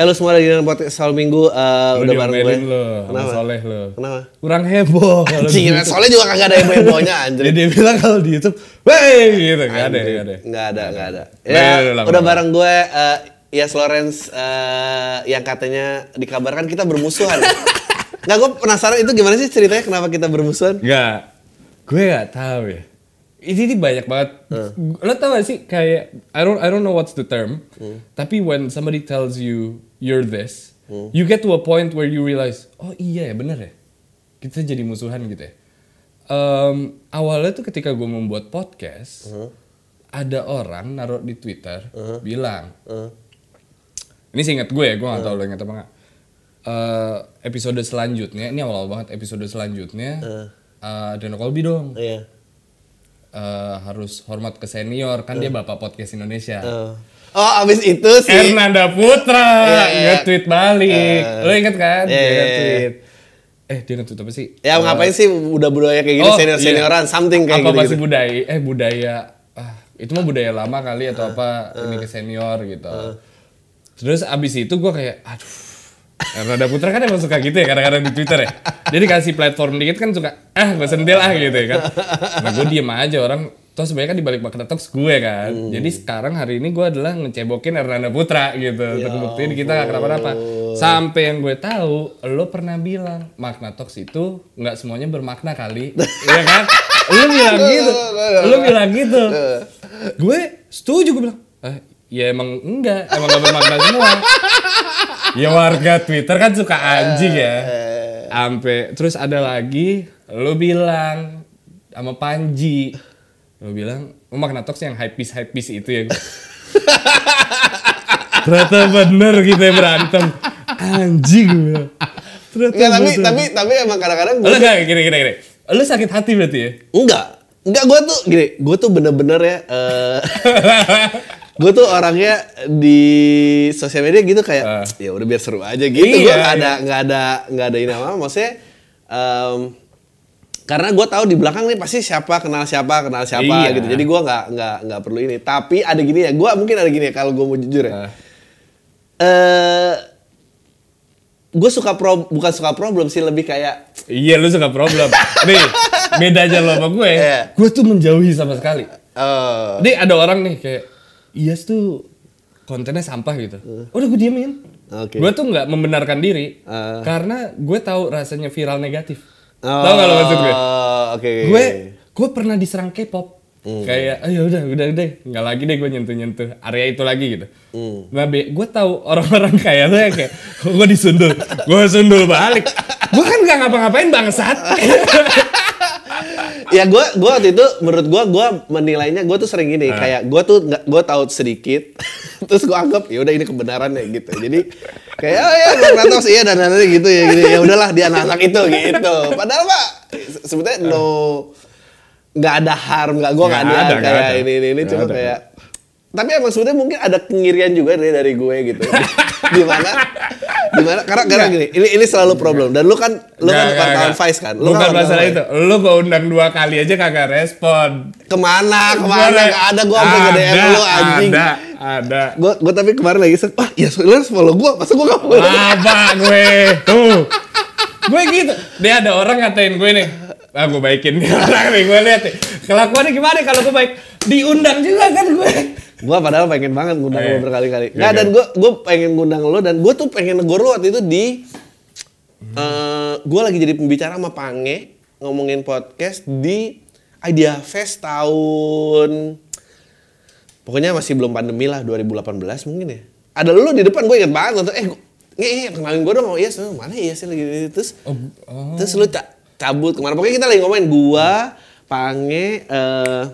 Eh lu semua lagi dengan podcast Selalu Minggu Lu udah bareng gue. diomelin lo, Kenapa? Soleh lo. Kenapa? Kurang heboh YouTube. soalnya juga kagak ada yang hebohnya anjir. Jadi dia bilang kalau di YouTube, wey gitu, gak ada, Anjir. gak ada. Nggak ada, nggak ada. Nah, Ya, udah, bareng gue eh, Yas Lawrence eh, yang katanya dikabarkan kita bermusuhan. Nggak, gue penasaran itu gimana sih ceritanya kenapa kita bermusuhan? Gak, gue gak tahu ya. Ini, ini banyak banget. Lo tau gak sih kayak I don't I don't know what's the term. Tapi when somebody tells you you're this, you get to a point where you realize, oh iya ya bener ya. Kita jadi musuhan gitu ya. Em, awalnya tuh ketika gue membuat podcast, ada orang naruh di Twitter bilang, ini sih ingat gue ya, gue gak tau lo ingat apa gak. Eh, episode selanjutnya, ini awal banget episode selanjutnya, eh Dano Colby dong. Iya. Eh, harus hormat ke senior, kan dia bapak podcast Indonesia. Oh. Oh, abis itu sih. Hernanda Putra Iya, iya. nge-tweet balik. Lo inget kan? Iya, dia iya, nge-tweet. Eh, dia nge-tweet apa sih? Ya ngapain sih udah budaya kayak gini Oh, senior-senioran iya. something kayak apa gitu. masih budaya eh budaya ah itu mah budaya lama kali atau apa ini ke senior gitu terus abis itu gue kayak aduh Hernanda Putra kan emang suka gitu ya kadang-kadang di Twitter ya. Dia dikasih platform dikit kan suka ah gue sentil ah gitu ya kan. Nah gue diem aja orang toh sebenarnya kan di balik Makna Talks gue kan. Jadi sekarang hari ini gue adalah ngecebokin Hernanda Putra gitu untuk buktiin kita gak kenapa-napa. sampai yang gue tahu lo pernah bilang Makna Talks itu nggak semuanya bermakna kali. Ya kan? Lo bilang gitu. Lo bilang gitu. Gue setuju gue bilang eh, ya emang enggak emang gak bermakna semua ya warga Twitter kan suka anjing ya. sampai terus ada lagi lo bilang sama Panji. Lo bilang oh, makna talks yang hype piece hype piece itu ya. Ternyata bener kita berantem. Anjing. Gue bilang. ternyata Ya, tapi tapi tapi emang kadang-kadang gue lo gak gini gini gini. Lo sakit hati berarti ya? Enggak. Enggak gue tuh gini, gue tuh bener-bener ya eh gue tuh orangnya di sosial media gitu kayak Ah. ya udah biar seru aja gitu. Iya, gue nggak ada iya. nggak ada nggak ada ini apa maksudnya em, karena gue tahu di belakang nih pasti siapa kenal siapa kenal siapa Iya. gitu. Jadi gue nggak nggak nggak perlu ini. Tapi ada gini ya, gue mungkin ada gini ya kalau gue mau jujur ya. Ah. eh gue suka pro bukan suka problem sih lebih kayak Iya lu suka problem. Nih bedanya lo sama gue, Iya. gue tuh menjauhi sama sekali. eh Nih ada orang nih kayak Iyas tuh kontennya sampah gitu. Udah gue diemin. Oke. Gue tuh nggak membenarkan diri Eh. karena gue tahu rasanya viral negatif. Tahu gak lo maksud gue? Oh, Oke. Gue gue pernah diserang K-pop. Kayak, ayo udah, udah, udah, nggak lagi deh gue nyentuh-nyentuh area itu lagi gitu. Nah, be, gue tahu orang-orang kayak yang kayak, gue disundul, gue sundul balik. Gue kan nggak ngapa-ngapain bangsat. ya gue gue waktu itu menurut gue gue menilainya gue tuh sering gini kayak gue tuh nggak gue tahu sedikit terus gue anggap ya udah ini kebenaran ya gitu. Jadi kayak oh ya gue tahu sih ya dan dan gitu ya gitu ya. Udahlah dia anak-anak itu gitu. Padahal pak se- sebetulnya no nggak ada harm nggak gue nggak ada kayak ada. ini ini ini. Cuma ada. kayak tapi emang sebetulnya mungkin ada kengirian juga dari dari gue gitu di mana di mana karena karena gini ini ini selalu problem dan lu kan lu kan Nggak, nggak, wartawan. Vice kan lu Bukan kan masalah itu. Lu gue undang dua kali aja kagak respon. Ke mana? Ke mana? Gak ada gue sampai nge DM lu anjing. Ada, ada. Gue gue tapi kemarin lagi set, wah ya lu harus follow gue, masa gue gak follow? Apa gue? Tuh. Gue gitu. Dia ada orang ngatain gue nih. Ah gue baikin dia orang nih. Gue lihat nih. Kelakuannya gimana kalau gue baik? Diundang juga kan gue. gue padahal pengen banget ngundang Iya. lu berkali-kali. Iya, Nggak, dan iya. gue gue pengen ngundang lu dan gue tuh pengen negor lu waktu itu di eh gue lagi jadi pembicara sama Pange ngomongin podcast di Idea Fest tahun pokoknya masih belum pandemi lah 2018 mungkin ya. Ada lu di depan gue inget banget nonton eh nge eh, kenalin gue dong oh iya mana iya sih lagi terus Oh, oh. Terus lu ca- cabut ke mana? Pokoknya kita lagi ngomongin gua, Pange, eh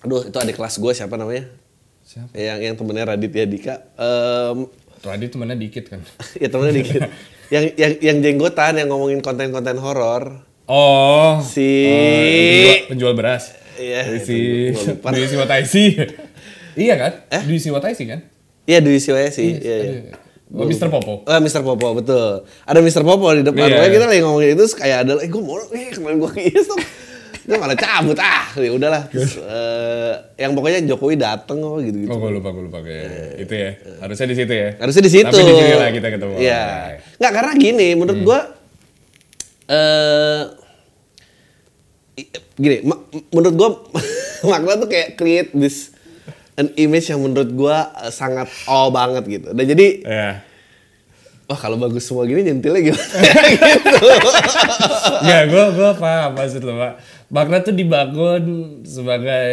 aduh itu adik kelas gua siapa namanya? Siapa? Yang yang temennya Raditya Dika. Em Tadi temennya dikit kan. ya temennya dikit. yang yang yang jenggotan yang ngomongin konten-konten horor. Oh. Si- oh, penjual, penjual beras. Iya, Si. Dwi Siwataisi. iya kan? Eh? Dwi Siwataisi kan? Iya Dwi Siwayasi. Iya, iya. Oh, Mr. Popo. Oh, Mr. Popo, betul. Ada Mr. Popo di depan. Iya. Pokoknya kita lagi ngomongin itu kayak ada, eh gue mau, eh kenalin gue ke. Gue malah cabut ah, ya udahlah. Terus, eh, yang pokoknya Jokowi dateng oh gitu gitu. Oh, gue lupa, gue lupa kayak itu ya. Harusnya di situ ya. Harusnya di situ. Tapi di sini lah kita ketemu. Iya. Nggak karena gini, menurut Hmm. gua eh i- gini, menurut gua makna tuh kayak create this an image yang menurut gua eh, sangat oh banget gitu. Dan jadi Iya. wah kalau bagus semua gini nyentilnya gimana gitu. Ya, gue gue paham maksud lo, Pak. Makna tuh dibangun sebagai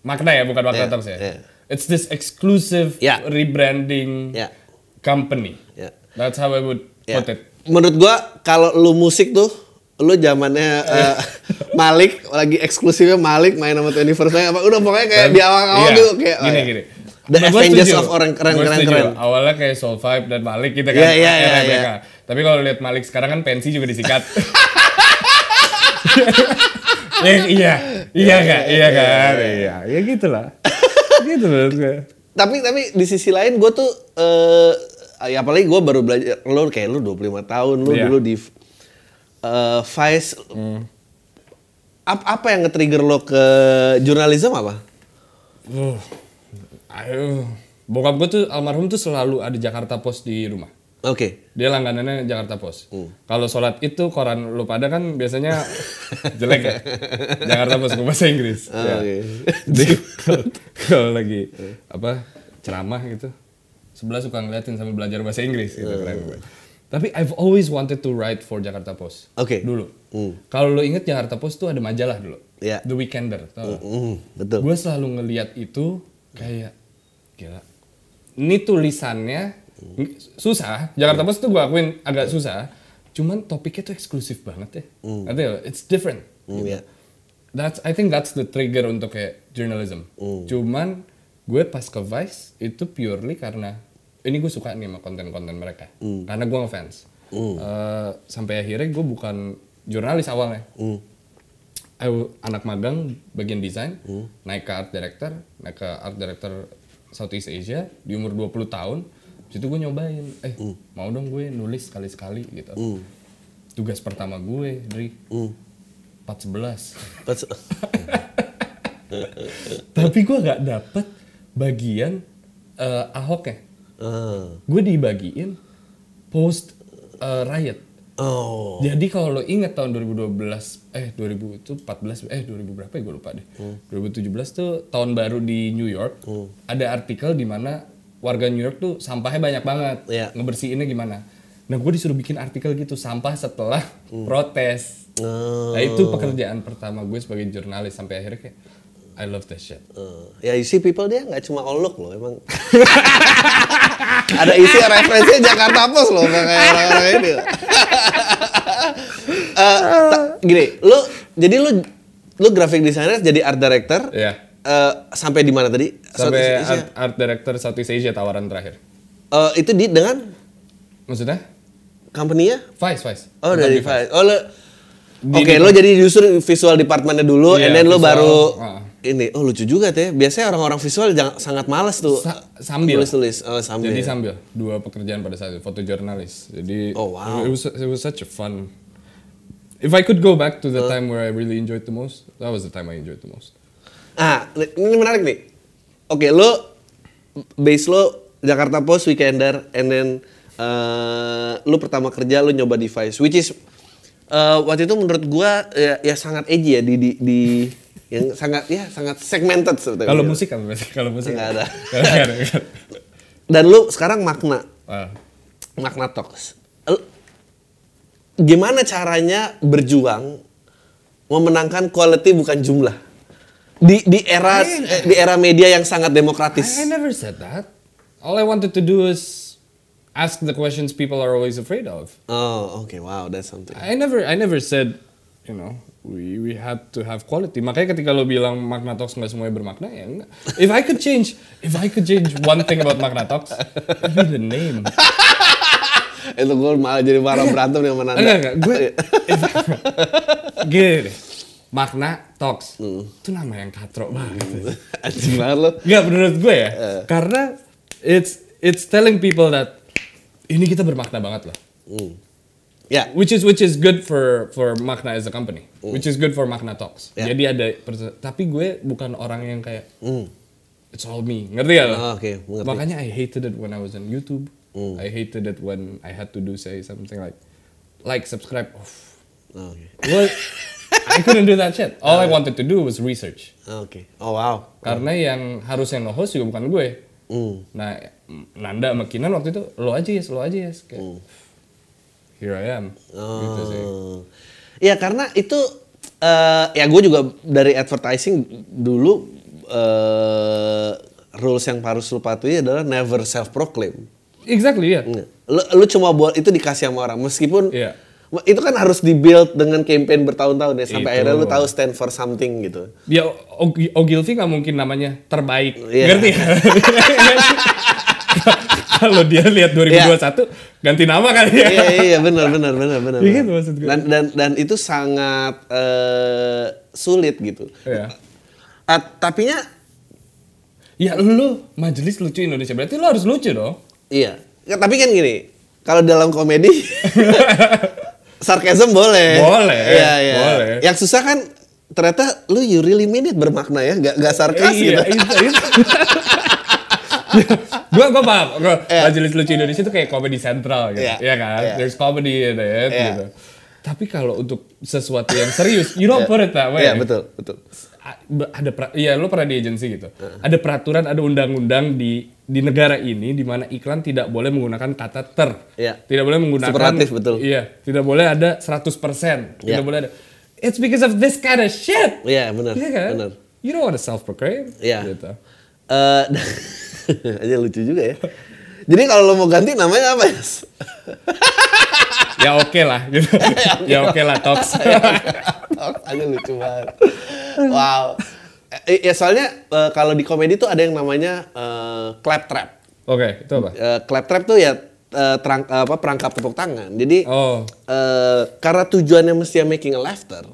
makna ya, bukan makna Iya, talks ya. iya. It's this exclusive Iya. rebranding Ya. company. Ya. That's how I would Ya. put it. Menurut gua kalau lu musik tuh lu zamannya eh, Malik lagi eksklusifnya Malik main sama 21st apa udah pokoknya kayak di awal-awal Iya. tuh kayak oh gini ya. gini. The Nah, Avengers setuju. of orang keren keren keren. Awalnya kayak Soul Vibe dan Malik gitu kan. Iya, iya, iya, iya. Tapi kalau lihat Malik sekarang kan pensi juga disikat. Ya, iya, iya kan, iya kan, iya, ya gitulah, gitu menurut gue. Tapi tapi di sisi lain gue tuh eh ya apalagi gue baru belajar lu kayak lu 25 tahun lu Iya. dulu di eh, Vice Ap- apa yang nge-trigger lo ke jurnalisme apa? Uh, ayo, bokap gue tuh almarhum tuh selalu ada Jakarta Post di rumah. Oke. Dia langganannya Jakarta Post. Hmm. Kalau sholat itu koran lu pada kan biasanya jelek ya. Jakarta Post gue bahasa Inggris. Ah, Ya. Jadi kalau- lagi apa ceramah gitu, sebelah suka ngeliatin sambil belajar bahasa Inggris gitu keren gue. Tapi I've always wanted to write for Jakarta Post. Oke. Dulu. Hmm. Kalau lu inget Jakarta Post tuh ada majalah dulu. Iya. The Weekender. Tau? Mm, betul. gue selalu ngeliat itu kayak gila ini tulisannya susah. Jakarta Post tuh gue akuin agak susah. Cuman topiknya tuh eksklusif banget ya. Ngerti nggak? it's different Mm, ya. that's I think that's the trigger untuk kayak journalism. Cuman gue pas ke Vice itu purely karena ini gue suka nih sama konten-konten mereka. Karena gue ngefans. Eh, sampai akhirnya gue bukan jurnalis awalnya. Mm. Aku anak magang bagian desain, naik ke art director, naik ke art director Southeast Asia di umur 20 tahun. Situ gue nyobain, eh mau dong gue nulis sekali-sekali gitu. Tugas pertama gue, Dri, Mm. 411. Pas- Tapi gue gak dapet bagian eh, Ahoknya. Ah. Gue dibagiin post eh, riot. Oh. Jadi kalau lo inget tahun 2012, eh 2000 itu 14, eh 2000 berapa ya gue lupa deh. 2017 tuh tahun baru di New York. Ada artikel di mana warga New York tuh sampahnya banyak banget. Iya. Ngebersihinnya gimana. Nah gue disuruh bikin artikel gitu sampah setelah protes. Oh. Nah itu pekerjaan pertama gue sebagai jurnalis sampai akhirnya kayak I love that shit. Eh, ya isi people dia nggak cuma all look loh emang. Ada isi referensinya Jakarta Post loh nggak kayak orang-orang ini. Ta- gini, lu jadi lu lu graphic designer jadi art director. Iya. Eh, sampai di mana tadi? Sampai art, art director Southeast Asia tawaran terakhir. Eh, itu di dengan Maksudnya? company-nya? Vice, Vice. Oh Bukan dari di Vice. Oh lo Oke, lo jadi justru visual departmentnya dulu, Iya, and then lo visual, baru ah. ini. Oh lucu juga teh. Biasanya orang-orang visual jangan sangat malas tuh. Sa- sambil. Tulis-tulis. Oh sambil. Jadi sambil dua pekerjaan pada saat itu, fotojurnalis. Jadi Oh, wow. it was it was such a fun. If I could go back to the time where I really enjoyed the most, that was the time I enjoyed the most. Ah, ini menarik nih. Oke, lo base lo Jakarta Post Weekender, and then eh, lo pertama kerja lo nyoba device, which is eh, waktu itu menurut gua ya, ya sangat edgy ya di di, di yang sangat ya sangat segmented sebetulnya. Kalau musik apa biasanya? Kalau musik Nggak ada. Dan lo sekarang makna Ah. makna talks. Gimana caranya berjuang memenangkan quality bukan jumlah di di era eh, di era media yang sangat demokratis. I, I never said that. All I wanted to do is ask the questions people are always afraid of. Oh, oke, wow, that's something. I never I never said, you know, we we had to have quality. Makanya ketika lo bilang Magna Talks nggak semuanya bermakna ya enggak. If I could change, if I could change one thing about Magna Talks, be the name. Itu gue malah jadi marah berantem sama Nanda. Enggak enggak, gue gini deh. Magna Talks, itu nama yang katrok banget. Anjing banget lo. Enggak menurut gue ya, karena it's it's telling people that ini kita bermakna banget loh. Hmm. Ya. Which is which is good for for Magna as a company. Which is good for Magna Talks. Ya. Jadi ada tapi gue bukan orang yang kayak it's all me. Ngerti gak lo? Oh, oke, mengerti. Makanya I hated it when I was on YouTube. Hmm. I hated it when I had to do say something like like subscribe. Oh, Oke. Well, I couldn't do that shit. All I wanted to do was research. Oke. Oh wow. Karena yang harusnya nge-host juga bukan gue. Hmm. Nah, Nanda sama Kinan waktu itu lo aja ya, lo aja ya. Kayak, Hmm. Here I am. Gitu sih. Oh. Ya karena itu eh, ya gue juga dari advertising dulu eh, rules yang harus lu patuhi adalah never self proclaim. Exactly, ya. Lu, lu cuma buat itu dikasih sama orang meskipun Iya. Itu kan harus dibuild dengan campaign bertahun-tahun ya sampai Itu. akhirnya lu tahu stand for something gitu. Ya, Og- Ogilvy nggak mungkin namanya terbaik. Iya. Ngerti ya? Kalau dia lihat 2021, ganti nama kali ya. iya iya benar benar benar benar. Iya gitu maksud gue. Dan dan dan itu sangat eh, sulit gitu. Iya. Ah, tapinya Ya lu majelis lucu Indonesia, berarti lu harus lucu dong. Iya. Ya, tapi kan gini, kalau dalam komedi sarkasm boleh. Boleh, Iya, iya. boleh. Yang susah kan ternyata lu you really mean it bermakna ya, gak, gak sarkas iya, gitu. itu, itu. gua gua paham. Gua, Iya. Majelis lucu Indonesia itu kayak comedy central gitu. Iya, Iya kan? iya. There's comedy in it Iya. gitu. Tapi kalau untuk sesuatu yang serius, you don't put it that way. Iya, betul, betul. A- be- ada pra, iya lo pernah di agensi gitu. Ada peraturan, ada undang-undang di di negara ini di mana iklan tidak boleh menggunakan kata ter. Iya. Tidak boleh menggunakan Superlatif, betul. Iya, tidak boleh ada 100%. Tidak Iya. boleh ada It's because of this kind of shit. Iya, benar. Iya kan? Benar. You don't want to self proclaim. Iya. Gitu. Eh, aja lucu juga ya. Jadi kalau lo mau ganti namanya apa ya? ya oke lah gitu. ya oke lah Tox. aja lucu banget. Wow. Eh, Ya soalnya eh, kalau di komedi tuh ada yang namanya eh, clap trap. Oke, itu apa? Eh, clap trap tuh ya eh, terang, apa perangkap tepuk tangan. Jadi Oh. eh, karena tujuannya mesti making a laughter,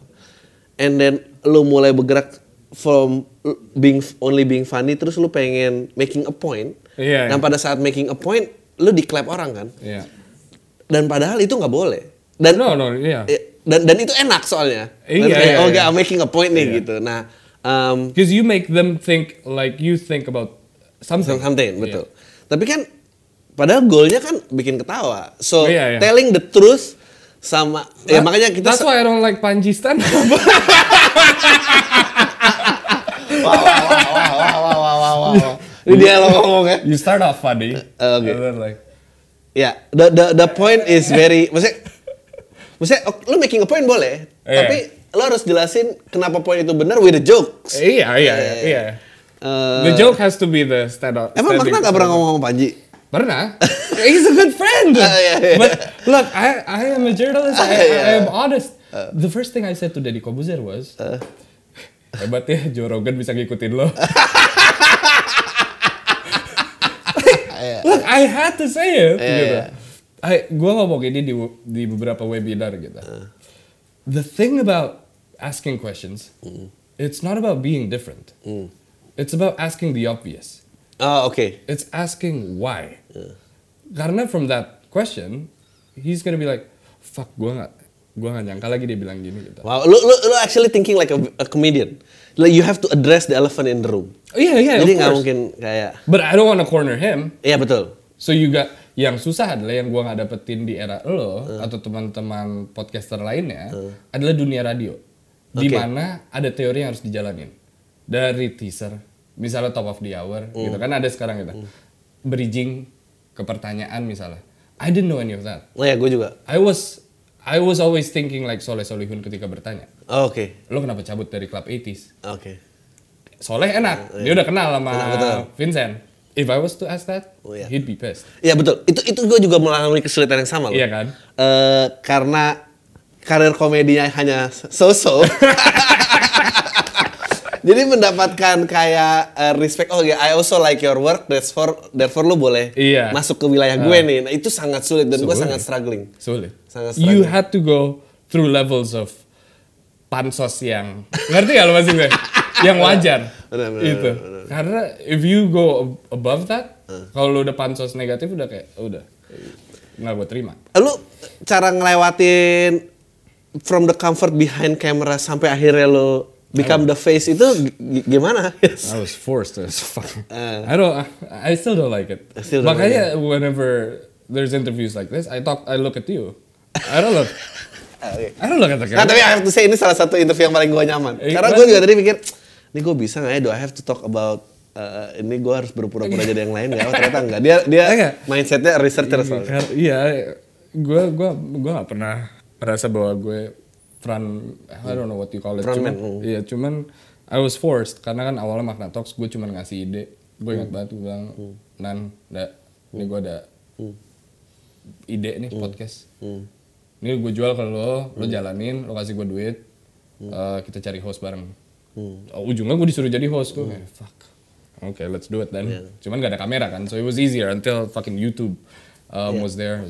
and then lu mulai bergerak from being only being funny, terus lu pengen making a point. Iya, Dan iya. pada saat making a point, lu di clap orang kan. Iya. Dan padahal itu nggak boleh. Dan No, no, iya. eh, dan dan itu enak soalnya. Iya, kayak, iya, oh, iya. I'm making a point nih gitu. Nah, Um, Because um, you make them think like you think about something. Something, betul. Yeah. Tapi kan padahal goalnya kan bikin ketawa. So yeah, yeah. telling the truth sama That, ya nah, makanya kita That's why I don't like Panji stand Wow, wow, wow, wow, wow, wow, wow, wow. Dia lo ngomong ya. You start off funny. Uh, okay. And then like Ya, yeah, the the the point is very maksudnya maksudnya lo making a point boleh, yeah. tapi lo harus jelasin kenapa point itu benar with the jokes. Iya, iya, iya. iya. Eh, The joke has to be the stand up. emang Magna gak pernah ngomong sama Panji? Pernah. He's a good friend. Ah, iya, iya. But look, I I am a journalist. I, Iya. I am honest. The first thing I said to Deddy Kobuzer was, hebat ya Joe Rogan bisa ngikutin lo. Look, I had to say it. Iya, gitu. iya. I, gua ngomong ini di di beberapa webinar gitu. The thing about asking questions, it's not about being different. It's about asking the obvious. Oh oke. It's asking why. Karena from that question, he's gonna be like, fuck, gua nggak, gua nggak nyangka lagi dia bilang gini gitu. Wow, lu, lu, lu actually thinking like a, a comedian. Like you have to address the elephant in the room. Oh, iya iya, Jadi nggak mungkin kayak, But I don't wanna corner him. iya betul. So you got yang susah adalah yang gua nggak dapetin di era lo atau teman-teman podcaster lainnya adalah dunia radio. Di Oke. mana ada teori yang harus dijalanin. Dari teaser, misalnya top of the hour, gitu kan ada sekarang gitu. Bridging ke pertanyaan misalnya. I didn't know any of that. Oh ya, gue juga. I was I was always thinking like Soleh Solihun ketika bertanya. Oh, Oke, Lo kenapa cabut dari klub 80s? oke. Soleh enak, dia udah kenal sama Enak, betul. Vincent. If I was to ask that, Oh, iya. he'd be pissed. Iya betul. Itu itu gue juga mengalami kesulitan yang sama loh. Iya kan? Eh, karena karir komedinya hanya so-so. Jadi mendapatkan kayak eh, respect oh ya I also like your work that's for therefore lu boleh Iya. masuk ke wilayah gue nih. Nah, itu sangat sulit dan gue Sulit. sangat struggling. Sulit. Sangat You struggling. had to go through levels of pansos yang ngerti gak lo maksud gue? yang wajar. Benar, benar, itu. benar, Karena if you go ab- above that, kalau lo udah pansos negatif udah kayak udah nggak gue terima. Lu cara ngelewatin from the comfort behind camera sampai akhirnya lo become the face itu gimana? I was forced as fuck. I don't. I, I still don't like it. I still don't Makanya whenever there's interviews like this, I talk. I look at you. I don't look. I don't look at the Nah, camera. tapi I have to say ini salah satu interview yang paling gue nyaman. Eh, Karena gue juga tadi mikir, ini gue bisa nggak ya? Do I have to talk about uh, ini gue harus berpura-pura jadi yang lain nggak? Oh, ternyata enggak. Dia dia mindsetnya researcher soalnya. Kar- Iya, gue gue gue gak pernah merasa bahwa gue front. I don't know what you call it. Front cuman, man, mm. iya, cuman I was forced karena kan awalnya Magna Talks gue cuma ngasih ide. Gue Mm. ingat banget gue bilang, Nan, da, ini gue ada ide nih podcast. Ini gue jual ke lo, lo jalanin, lo kasih gue duit, eh, kita cari host bareng. Oh, ujungnya gue disuruh jadi host, gue kayak fuck. Oke, let's do it then. Cuman gak ada kamera kan, so it was easier until fucking YouTube um, was there.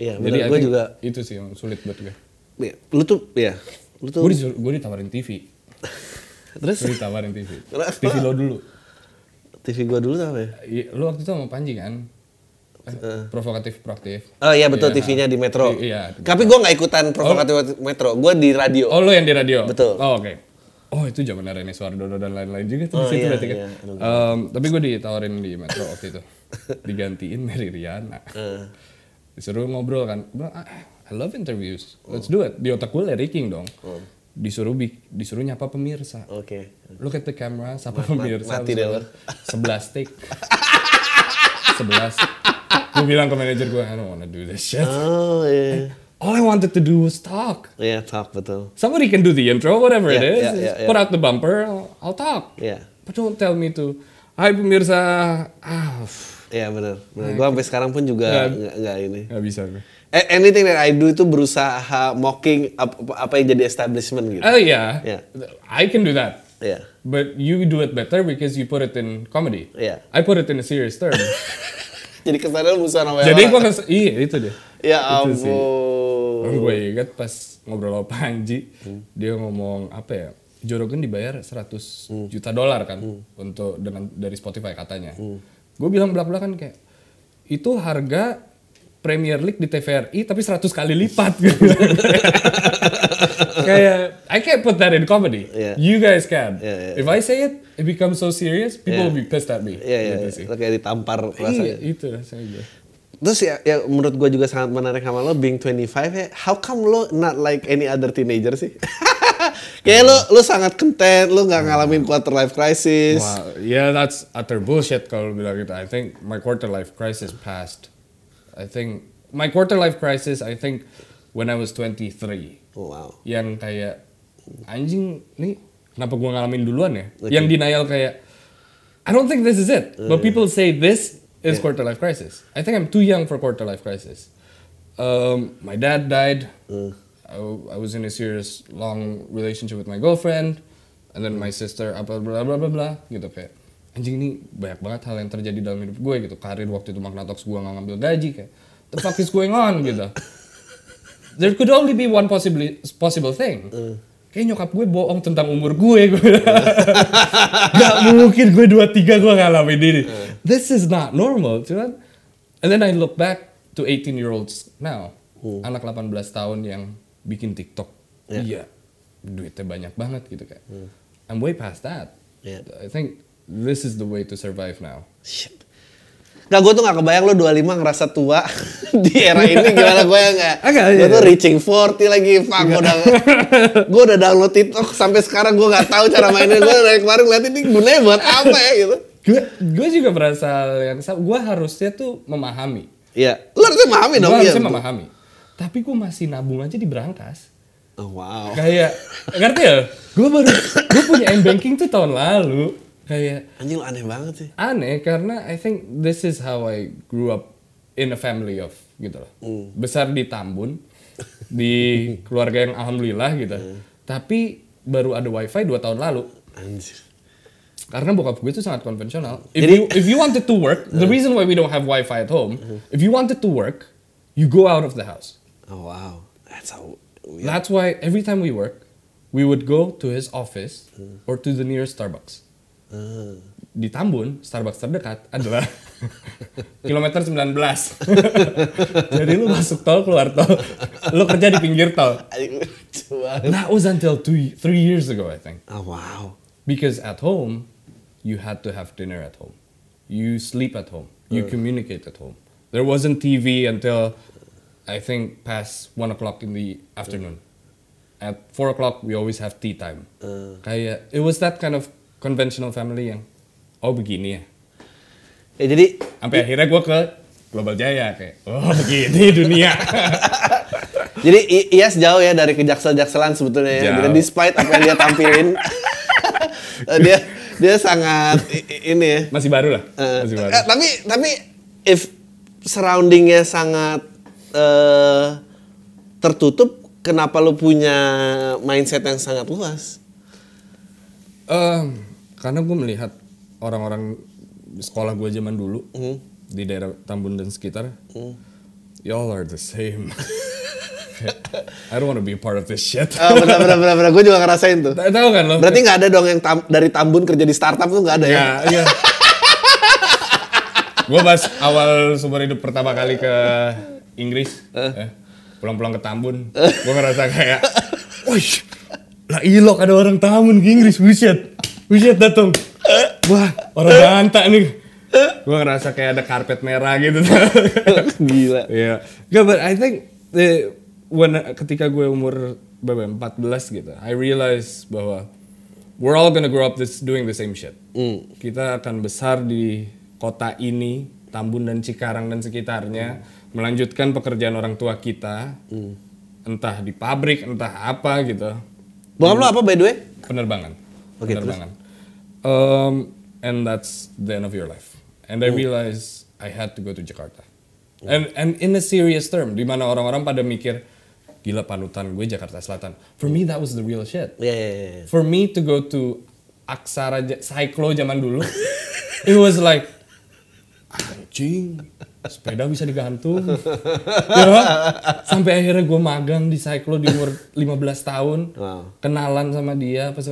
Iya, Jadi think juga- itu sih yang sulit buat gue. Iya, Lu tuh, ya, lu tuh. Gue disuruh, gue ditawarin TV, Terus gue ditawarin TV. TV lo dulu. TV gue dulu apa ya? Iya, Lo waktu itu sama Panji kan? Eh, Provokatif, proaktif. Oh iya betul Iya, TV-nya di Metro. I- iya, Tapi gue nggak ikutan provokatif Metro. Gue di radio. Oh lo yang di radio? Betul. Oh oke. Oh itu zaman Rene Suardono dan lain-lain juga tuh Oh, di situ iya, berarti kan. iya. Em, tapi gue ditawarin di Metro waktu itu. Digantiin Mary Riana. Eh, Disuruh ngobrol kan. Gue bilang, "Ah, I love interviews. Let's do it. Di otak gue lyriking dong. Oh. Disuruh disuruh nyapa pemirsa. Oke. Look at the camera, sapa Ma- pemirsa. mati deh lo. Sebelas take. Sebelas. Gue bilang ke manajer gue, I don't wanna do this shit. Oh iya. All I wanted to do was talk. Iya talk betul. Somebody can do the intro, whatever it Yeah, is. yeah, yeah, yeah. Put out the bumper, I'll, I'll talk. Iya. But don't tell me to, Hai pemirsa, ah, Iya benar. benar. Gue sampai sekarang pun juga Nggak. ini. nggak bisa Anything that I do itu berusaha mocking apa, apa yang jadi establishment gitu. Oh yeah, Yeah. I can do that. Iya. But you do it better because you put it in comedy. Yeah. I put it in a serious term. Jadi kesannya lu musuh sama Jadi gue kes- iya itu deh. Ya ampun. gue ingat pas ngobrol sama Panji, dia ngomong apa ya? Joe Rogan dibayar 100 juta dolar kan untuk dengan dari Spotify katanya. Gue bilang belak-belakan kayak itu harga Premier League di TVRI tapi 100 kali lipat gitu. kayak I can't put that in comedy. Yeah. You guys can. Yeah, yeah, If I say it, it becomes so serious, people Yeah. will be pissed at me. Iya iya. Gitu iya. kayak ditampar Iya, rasanya. itu rasanya. Terus ya, ya menurut gue juga sangat menarik sama lo being 25 ya. How come lo not like any other teenager sih? Kayak lo lo sangat content, lo nggak ngalamin quarter life crisis. Wow, yeah, that's utter bullshit kalau bilang gitu. I think my quarter life crisis passed. I think my quarter life crisis, I think when I was 23. Oh, wow. Yang kayak anjing nih kenapa gua ngalamin duluan ya? Oke. Yang denial kayak I don't think this is it. But people say this is quarter life crisis. I think I'm too young for quarter life crisis. Um, my dad died. I, I was in a serious long relationship with my girlfriend, and then my sister apa bla bla bla bla gitu kayak anjing ini banyak banget hal yang terjadi dalam hidup gue gitu. Karir waktu itu Magna Talks gue nggak ngambil gaji kayak the fuck is going on gitu. There could only be one possible possible thing. Kayak nyokap gue bohong tentang umur gue. gue. gak mungkin gue 23 gue ngalamin ini. This is not normal, cuman. And then I look back to 18 year olds now. Anak 18 tahun yang bikin TikTok. Iya. Duitnya banyak banget gitu kayak. I'm way past that. Yeah. I think this is the way to survive now. Shit. Nggak, gue tuh gak kebayang lo 25 ngerasa tua di era ini gimana gue nggak. Agak, Gue iya. tuh reaching 40 lagi, fuck. Gue udah, gue udah download TikTok sampai sekarang gue nggak tahu cara mainnya. Gue dari kemarin ngeliat ini gunanya buat apa ya gitu. Gue gue juga merasa yang sama. Gue harusnya tuh memahami. Iya, lo harusnya memahami dong. gue iya, harusnya memahami. Tapi gue masih nabung aja di berangkas. Oh, wow. Kayak ngerti ya? Gue baru gue punya m banking tuh tahun lalu. Kayak Anjing aneh banget sih. aneh karena I think this is how I grew up in a family of gitu loh. Hmm. Besar di Tambun di keluarga yang alhamdulillah gitu. Hmm. Tapi baru ada wifi dua tahun lalu. Anjir. Karena bokap gue itu sangat konvensional. If Jadi- you if you wanted to work, the reason why we don't have wifi at home, if you wanted to work, you go out of the house. Oh, wow. That's how... That's why every time we work, we would go to his office or to the nearest Starbucks. Di Tambun, Starbucks terdekat adalah kilometer 19. Jadi lu masuk tol, keluar tol. Lu kerja di pinggir tol. That was until two, three years ago, I think. Ah, wow. Because at home, you had to have dinner at home. You sleep at home. You communicate at home. There wasn't TV until I think past one o'clock in the afternoon. At four o'clock, we always have tea time. Kayak it was that kind of conventional family yang oh begini ya. Ya jadi Sampai akhirnya gue ke Global Jaya kayak oh begini dunia. jadi I- Iyas jauh ya dari kejaksel-jakselan sebetulnya ya. Gitu, Despite apa yang dia tampilin. dia dia sangat i- i- ini ya. Masih baru lah. Eh, Masih baru. eh, tapi tapi if surroundingnya sangat eh, tertutup, kenapa lu punya mindset yang sangat luas? Em, karena gue melihat orang-orang sekolah gue zaman dulu di daerah Tambun dan sekitar, y'all are the same. I don't want to be a part of this shit. Ah, benar benar benar, benar. gue juga ngerasain tuh. Tahu kan lo? Berarti nggak ada dong yang tam- dari Tambun kerja di startup tuh nggak ada ya? ya, iya. gue pas awal sumber hidup pertama kali ke Inggris, eh, pulang-pulang ke Tambun, gue ngerasa kayak, wih, lah ilok ada orang Tambun ke Inggris, buset, buset datang, wah orang Banta nih, gue ngerasa kayak ada karpet merah gitu. Gila. Iya. Gak, but I think the, when ketika gue umur berapa? 14 gitu, I realize bahwa we're all gonna grow up this doing the same shit. Kita akan besar di kota ini, Tambun dan Cikarang dan sekitarnya, melanjutkan pekerjaan orang tua kita, entah di pabrik, entah apa gitu, Bokap lu apa by the way? penerbangan. Oke, penerbangan. Um, and that's the end of your life. And I realized I had to go to Jakarta. And and in a serious term, di mana orang-orang pada mikir gila panutan gue Jakarta Selatan. For me that was the real shit. Iya iya iya. For me to go to Aksara Cyclo zaman dulu, it was like anjing sepeda bisa digantung. Know? sampai akhirnya gue magang di Cyclo di umur 15 tahun. Wow. kenalan sama dia pas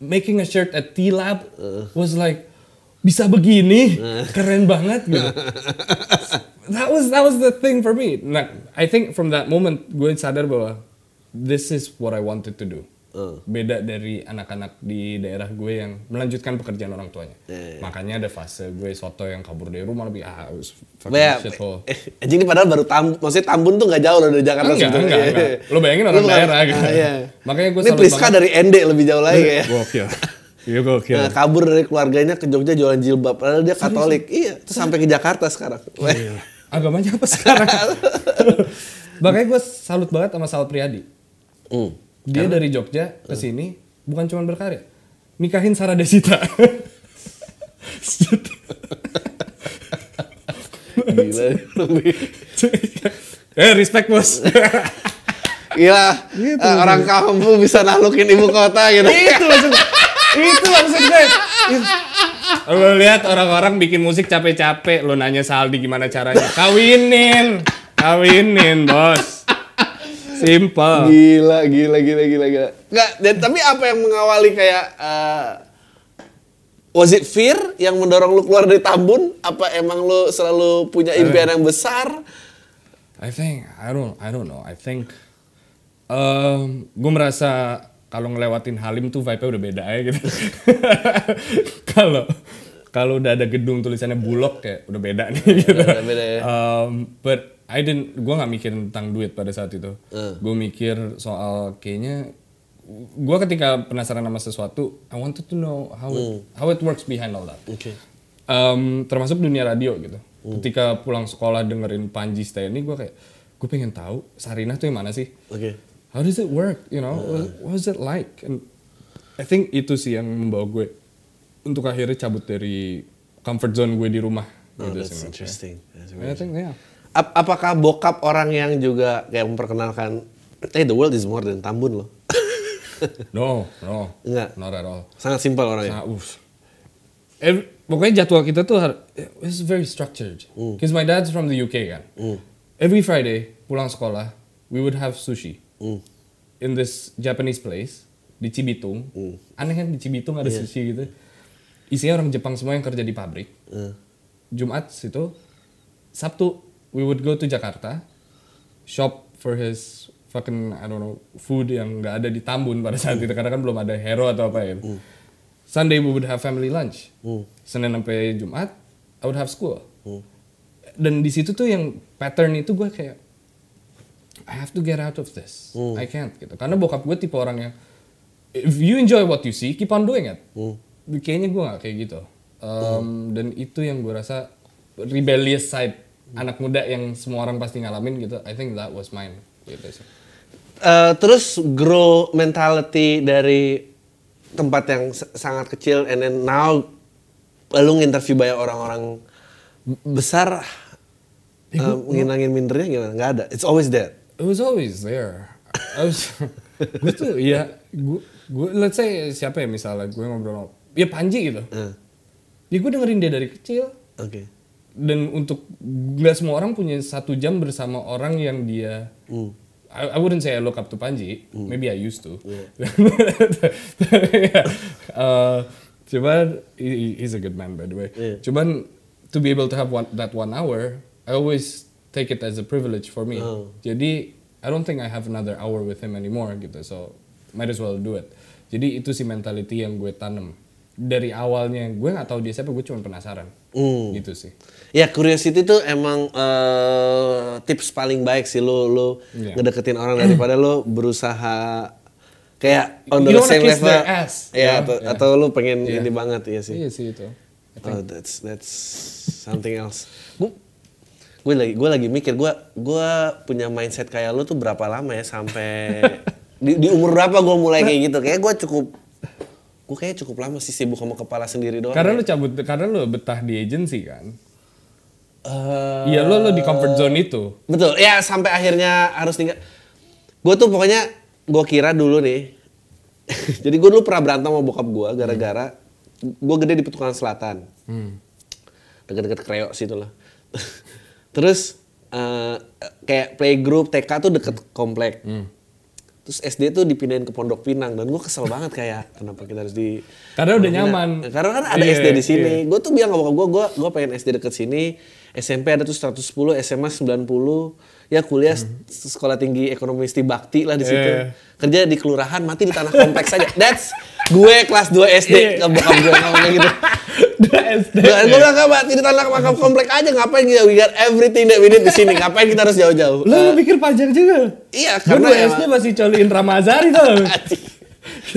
making a shirt at T-Lab was like bisa begini? Keren banget gitu. That was that was the thing for me. Nah I think from that moment gue sadar bahwa this is what I wanted to do Uh. beda dari anak-anak di daerah gue yang melanjutkan pekerjaan orang tuanya Iya, makanya ada fase gue soto yang kabur dari rumah lebih ah it was fucking Ya, shithole. eh, anjing ini padahal baru Tambun, maksudnya Tambun tuh nggak jauh loh dari Jakarta Enggak, sebetulnya. enggak, enggak. Lo bayangin orang Lu daerah gitu. Ah, iya. Makanya gue Ini Priska banget. dari ND lebih jauh lagi ya. Gokil. Iya gokil. Nah, kabur dari keluarganya ke Jogja jualan jilbab. Padahal dia Katolik. Iya, terus sampai ke Jakarta sekarang. Iya. Agamanya apa sekarang? Makanya gue salut banget sama Sal Priadi. Hmm. Dia dari Jogja ke sini bukan cuma berkarya. Nikahin Sarah Desita. Gila. eh respect bos. Gila. eh, orang kampung bisa naklukin ibu kota gitu. itu maksud itu maksud gue. Lo lihat orang-orang bikin musik capek-capek, lo nanya Saldi gimana caranya. Kawinin, kawinin bos. Simple. Gila, gila, gila, gila, gila. Nggak, dan, tapi apa yang mengawali kayak eh, was it fear yang mendorong lu keluar dari Tambun? Apa emang lu selalu punya impian yang besar? I think I don't I don't know. I think um, gue merasa kalau ngelewatin Halim tuh vibe-nya udah beda ya gitu. Kalau kalau udah ada gedung tulisannya Bulog kayak udah beda nih gitu. Udah beda ya. Um, but I didn't gue nggak mikirin tentang duit pada saat itu. Gue mikir soal kayaknya gue ketika penasaran sama sesuatu, I wanted to know how it, how it works behind all that. Oke. Um, termasuk dunia radio gitu. Ketika pulang sekolah dengerin Panji Steny, gue kayak, gue pengen tahu Sarinah tuh yang mana sih? Oke. How does it work? You know, what, what is it like? And I think itu sih yang membawa gue untuk akhirnya cabut dari comfort zone gue di rumah. Oh, gitu that's sih. interesting. That's I think yeah. Ap- apakah bokap orang yang juga kayak memperkenalkan, eh the world is more than Tambun loh. No, no, Enggak. not at all. Sangat simpel orangnya. Nah, uff. Every- pokoknya jadwal kita tuh it's very structured. Hmm. Because my dad's from the UK kan. Every Friday pulang sekolah, we would have sushi Hmm. in this Japanese place di Cibitung. Aneh kan di Cibitung ada Iya. sushi gitu. isinya orang Jepang semua yang kerja di pabrik. Eh. Jumat situ, Sabtu we would go to Jakarta, shop for his fucking I don't know food yang nggak ada di Tambun pada saat itu karena kan belum ada hero atau apa ya. Sunday we would have family lunch. Hmm. Senin sampai Jumat I would have school. Dan di situ tuh yang pattern itu gue kayak I have to get out of this. I can't gitu. Karena bokap gue tipe orang yang if you enjoy what you see, keep on doing it. Kayaknya gue gak kayak gitu. Um, Dan itu yang gue rasa rebellious side anak muda yang semua orang pasti ngalamin gitu. I think that was mine. Gitu sih. Eh, terus grow mentality dari tempat yang sangat kecil and then now lu nginterview banyak orang-orang besar uh, ngilangin mindernya gimana? Nggak ada. It's always there. It was always there. I was, gue tuh ya, gue, gue, let's say siapa ya misalnya gue ngobrol, ya Panji gitu. Eh, Ya gue dengerin dia dari kecil. Oke. Dan untuk nggak semua orang punya satu jam bersama orang yang dia, Hmm. I, I wouldn't say I look up to Panji, maybe I used to. Yeah. Uh, cuman he- he's a good man by the way. Iya. Cuman to be able to have one, that one hour, I always take it as a privilege for me. Oh. Jadi I don't think I have another hour with him anymore gitu. So might as well do it. Jadi itu sih mentality yang gue tanam dari awalnya. Gue nggak tahu dia siapa, gue cuma penasaran. Hmm. Gitu sih. Ya curiosity tuh emang eh, tips paling baik sih lu lu Iya. ngedeketin orang daripada lu berusaha kayak on the same level. ass, Ya, ya, atau, ya. atau lu pengen Iya. ini banget ya sih. Iya sih itu. Oh, that's that's something else. Gue gue lagi gue lagi mikir gue gue punya mindset kayak lu tuh berapa lama ya sampai di, di umur berapa gue mulai kayak gitu? Kayak gue cukup gue kayak cukup lama sih sibuk sama kepala sendiri doang. Karena lu cabut, karena lu betah di agency kan. Eh, Iya lu lu di comfort zone itu. Betul, ya sampai akhirnya harus tinggal. Gue tuh pokoknya gue kira dulu nih. Jadi gue dulu pernah berantem sama bokap gue gara-gara gue gede di Petukangan Selatan. Deket-deket Kreo situ lah. Terus eh, kayak playgroup TK tuh deket komplek. Terus SD tuh dipindahin ke Pondok Pinang dan gue kesel banget kayak kenapa kita harus di Karena udah Pondok nyaman. Pinang. Karena kan ada Iya, SD di sini. iya. Gue tuh bilang sama bokap gue, gue gue pengen SD deket sini. SMP ada tuh 110, SMA 90. Ya kuliah s- sekolah tinggi ekonomi Bakti lah di situ. Iya. Kerja di kelurahan, mati di tanah kompleks aja. That's gue kelas 2 SD Iya. ke bokap gue ngomongnya gitu. Udah SD. Gue bilang mati di tanah makam komplek aja ngapain kita we got everything that we need di sini. Ngapain kita harus jauh-jauh? Lu lu pikir panjang juga. Iya, Gue karena emang- SD masih coliin Ramazari tuh.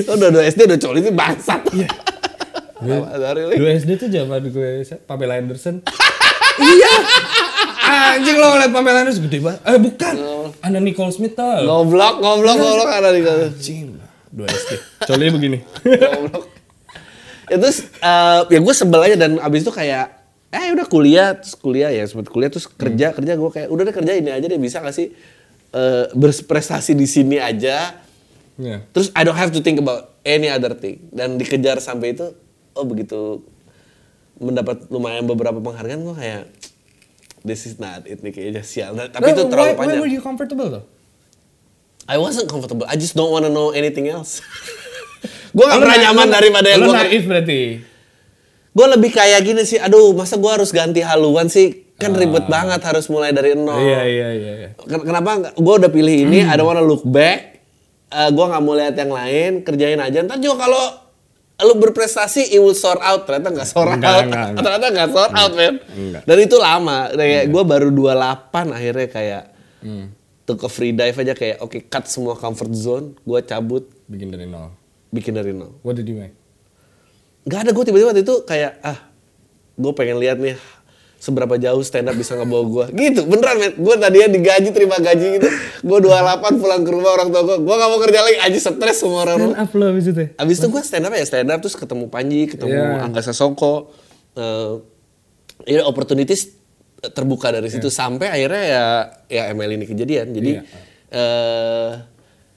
Lo udah dua SD udah coli itu bangsat. Iya. Dua SD tuh zaman gue Pamela Anderson. iya. Anjing lo ngeliat Pamela Anderson gede banget. Eh bukan. Ada Nicole Smith tau. Goblok, goblok, goblok ada di sana. Anjing. Dua SD. Colinya begini. Goblok. Ya terus eh, ya gue sebel aja dan abis itu kayak eh udah kuliah terus kuliah ya sempet kuliah terus kerja kerja gue kayak udah deh kerja ini aja deh bisa gak sih eh, berprestasi di sini aja Iya. terus I don't have to think about any other thing dan dikejar sampai itu oh begitu mendapat lumayan beberapa penghargaan gue kayak this is not it nih kayaknya sial. Nah, tapi itu Why- terlalu why, panjang. were you comfortable though? I wasn't comfortable. I just don't wanna know anything else. Gue gak pernah na- nyaman lu- daripada yang Lu gue naif berarti. gue lebih kayak gini sih aduh masa gue harus ganti haluan sih? Kan ribet banget harus mulai dari nol. Iya iya iya. iya. Ken- kenapa gue udah pilih ini I don't wanna look back. Eh gue nggak mau lihat yang lain kerjain aja. Ntar juga kalau lu berprestasi it will sort out ternyata nggak sort Enggak, out enggak, enggak. ternyata nggak sort out men Enggak. dan itu lama kayak gue baru 28 akhirnya kayak Hmm. tuh ke free dive aja kayak oke cut semua comfort zone gue cabut Bikin dari nol. bikin dari nol What did you make? Gak ada gue tiba-tiba waktu itu kayak ah gue pengen lihat nih seberapa jauh stand up bisa ngebawa gue gitu beneran men. Gue tadinya digaji terima gaji gitu. Gue 28 pulang ke rumah orang tua gue gue gak mau kerja lagi. Aja stres semua orang. Rumah up lo abis itu ya? abis itu gue stand up ya stand up terus ketemu Panji ketemu Iya. Angga Sasongko Eh, ya opportunities terbuka dari situ. Sampai akhirnya ya ya ML ini kejadian. Jadi Iya. eh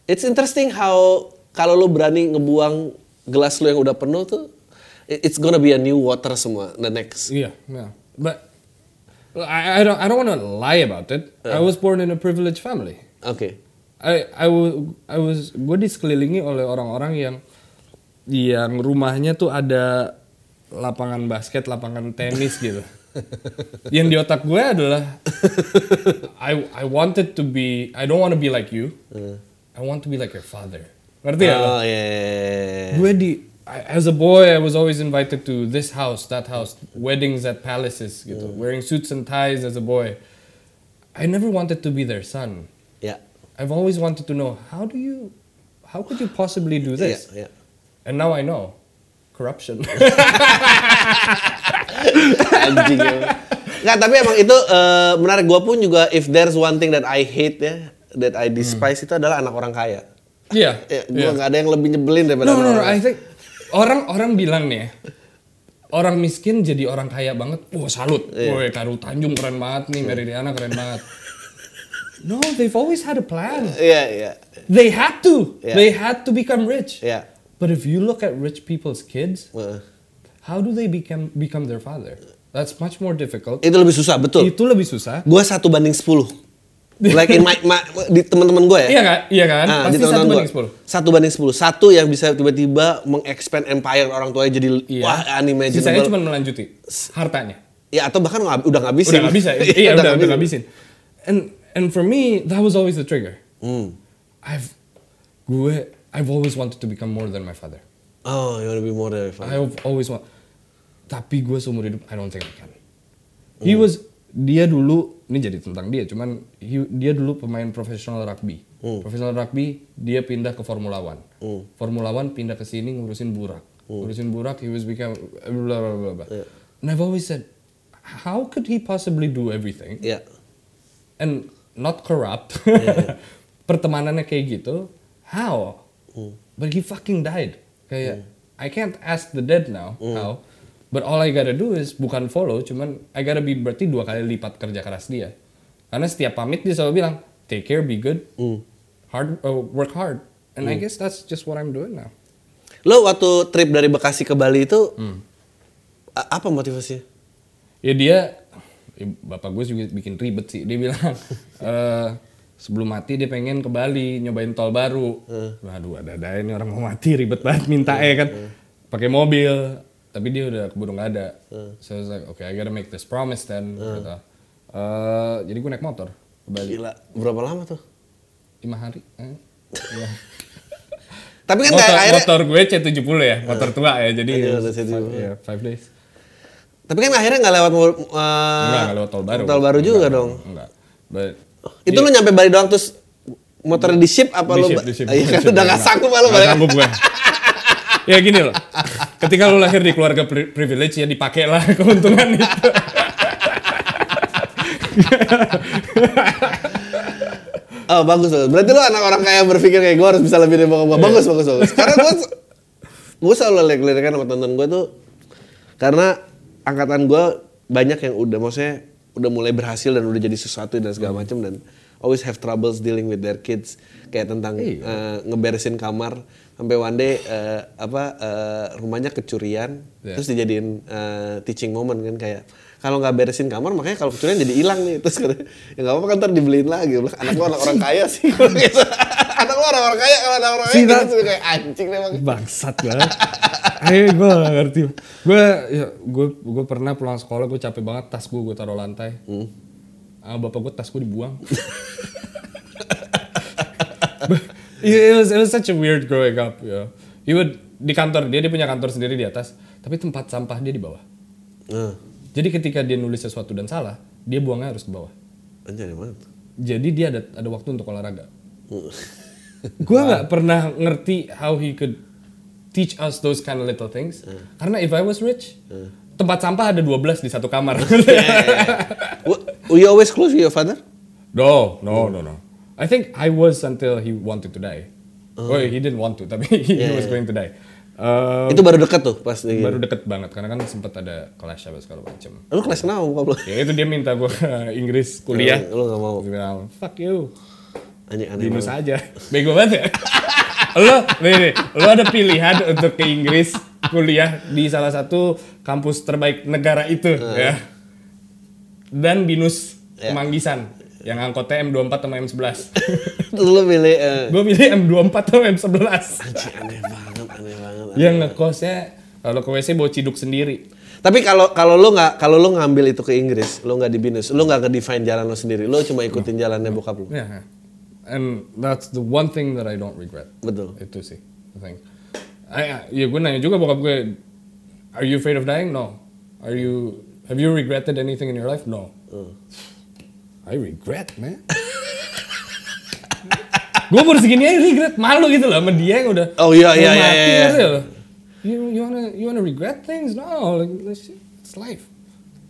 it's interesting how kalau lo berani ngebuang gelas lo yang udah penuh tuh it- it's gonna be a new water semua the next. Iya, yeah. But I, I don't I don't want to lie about it. I was born in a privileged family. oke I I was I was gue disekelilingi oleh orang-orang yang yang rumahnya tuh ada lapangan basket, lapangan tenis gitu. Yang di otak gue adalah I I wanted to be I don't want to be like you. I want to be like your father. Ngerti ya? lo? Oh iya. iya, iya. gue di I- as a boy I was always invited to this house, that house, weddings at palaces gitu, wearing suits and ties as a boy. I never wanted to be their son. Ya. I've always wanted to know how do you how could you possibly do this? iya. And now I know. Corruption. Anjing ya. Nggak, tapi emang itu eh, menarik. Gua pun juga if there's one thing that I hate ya, that I despise itu adalah anak orang kaya. Iya. Ya, gua iya. nggak ada yang lebih nyebelin daripada No, no, no. orang I think orang orang bilang nih ya, orang miskin jadi orang kaya banget. Wah salut. Iya. Woi Karu Tanjung keren banget nih, Meridiana keren banget. No, they've always had a plan. Iya, iya. They had to. Yeah. They had to become rich. Iya. But if you look at rich people's kids, Heeh. how do they become become their father? That's much more difficult. Itu lebih susah, betul. Itu lebih susah. Gua satu banding 10. Like in my, my- di teman-teman gue ya. Iya kan? Iya kan? Ah, Pasti di satu teman-teman banding gua. sepuluh. Satu banding 10. Satu yang bisa tiba-tiba mengexpand empire orang tuanya jadi Iya. wah Sisanya unimaginable. cuma melanjuti hartanya. Ya atau bahkan udah ngabisin. Udah nggak bisa. iya, udah udah ngabisin. ngabisin. And and for me that was always the trigger. Hmm. I've gue I've always wanted to become more than my father. Oh, you wanna be more than father. I've always want. Tapi gue seumur hidup I don't think I can. He was dia dulu ini jadi tentang dia cuman he- dia dulu pemain profesional rugby. Profesional rugby dia pindah ke Formula One. Formula One pindah ke sini ngurusin burak. Ngurusin burak he was become blah blah blah blah. And I've always said how could he possibly do everything Ya. and not corrupt? Pertemanannya kayak gitu. How? But he fucking died. Kayak I can't ask the dead now how. But all I gotta do is bukan follow, cuman I gotta be berarti dua kali lipat kerja keras dia. Karena setiap pamit dia selalu bilang, take care, be good, hard, uh, work hard. And I guess that's just what I'm doing now. Lo waktu trip dari Bekasi ke Bali itu a- apa motivasinya? Ya dia, ya bapak gue juga bikin ribet sih. Dia bilang, eh sebelum mati dia pengen ke Bali nyobain tol baru. Waduh, ada-ada ini orang mau mati ribet banget minta ya kan. Pakai mobil, tapi dia udah keburu nggak ada. So I was like, okay, I gotta make this promise then. Gitu. Eh, jadi gue naik motor ke Bali. Gila, berapa lama tuh? Lima hari. Eh. Iya. Tapi kan motor, akhirnya motor gue C70 ya, motor tua ya. Jadi C70. five, yeah, days. tapi kan akhirnya nggak lewat uh, Enggak, lewat tol baru. Tol baru juga Enggak, dong. Enggak. But Itu lu nyampe Bali doang terus motornya di ship apa Di lu? ship, di ship. Iya kan udah nggak nggak. sanggup lu balik. sanggup gue. ya gini loh. Ketika lu lahir di keluarga pri- privilege ya dipakai lah keuntungan itu. Oh bagus bagus. Berarti lu anak orang kaya berpikir kayak gue harus bisa lebih dari bokap gue. Bagus bagus bagus. Karena gue gue selalu lirik-lirikan sama tonton gue tuh karena angkatan gue banyak yang udah maksudnya udah mulai berhasil dan udah jadi sesuatu dan segala macam dan always have troubles dealing with their kids kayak tentang eh, ngeberesin kamar sampai one day eh, apa eh, rumahnya kecurian Yeah. terus dijadiin eh, teaching moment kan kayak kalau nggak beresin kamar makanya kalau kecurian jadi hilang nih terus ya nggak apa-apa kan ntar dibeliin lagi bilang, anak gua anak orang kaya sih gitu. anak gua orang orang kaya kalau anak orang kaya gitu kayak anjing memang Bangsat banget. Ayo gue gak ngerti. Gue ya, gue gue pernah pulang sekolah gue capek banget tas gue gue taruh lantai. Ah, bapak gue tas gue dibuang. it was it was such a weird growing up. Ya. He would di kantor dia dia punya kantor sendiri di atas, tapi tempat sampah dia di bawah. nah Jadi ketika dia nulis sesuatu dan salah, dia buangnya harus ke bawah. anjing banget Jadi dia ada ada waktu untuk olahraga. Gue nggak pernah ngerti how he could teach us those kind of little things. Karena if I was rich, tempat sampah ada 12 di satu kamar. Were you always close with your father no, no, no, no. I think I was until he wanted to die. Oh, he didn't want to, tapi he Yeah, was yeah. going to die. Um, itu baru deket tuh pas di baru deket banget karena kan sempat ada clash apa segala macam. lu kelas bokap lu Ya itu dia minta gue ke Inggris kuliah. Lu- lu nggak mau. Gua bilang, fuck you. anjing aneh Binus aja. Bego banget ya. lo, nih, nih, lo ada pilihan untuk ke Inggris kuliah di salah satu kampus terbaik negara itu ya. Dan Binus Ya. Kemanggisan yang angkotnya M24 sama M11. terus lu pilih eh, Gue pilih M24 sama M11. anjing aneh banget aneh banget yang ngekosnya Kalau ke WC bawa ciduk sendiri. Tapi kalau kalau lu nggak kalau lu ngambil itu ke Inggris, lu nggak di binus, lu nggak ngedefine jalan lu sendiri, lu cuma ikutin jalannya bokap lu. Yeah. And that's the one thing that I don't regret. Betul. Itu sih, I think. I, ya gue nanya juga bokap gue, are you afraid of dying? No. Are you, have you regretted anything in your life? No. I regret, man. gue baru segini aja regret, malu gitu loh sama dia yang udah Oh, iya, iya, iya, iya, iya. You, you wanna you wanna regret things? No, like, it's life.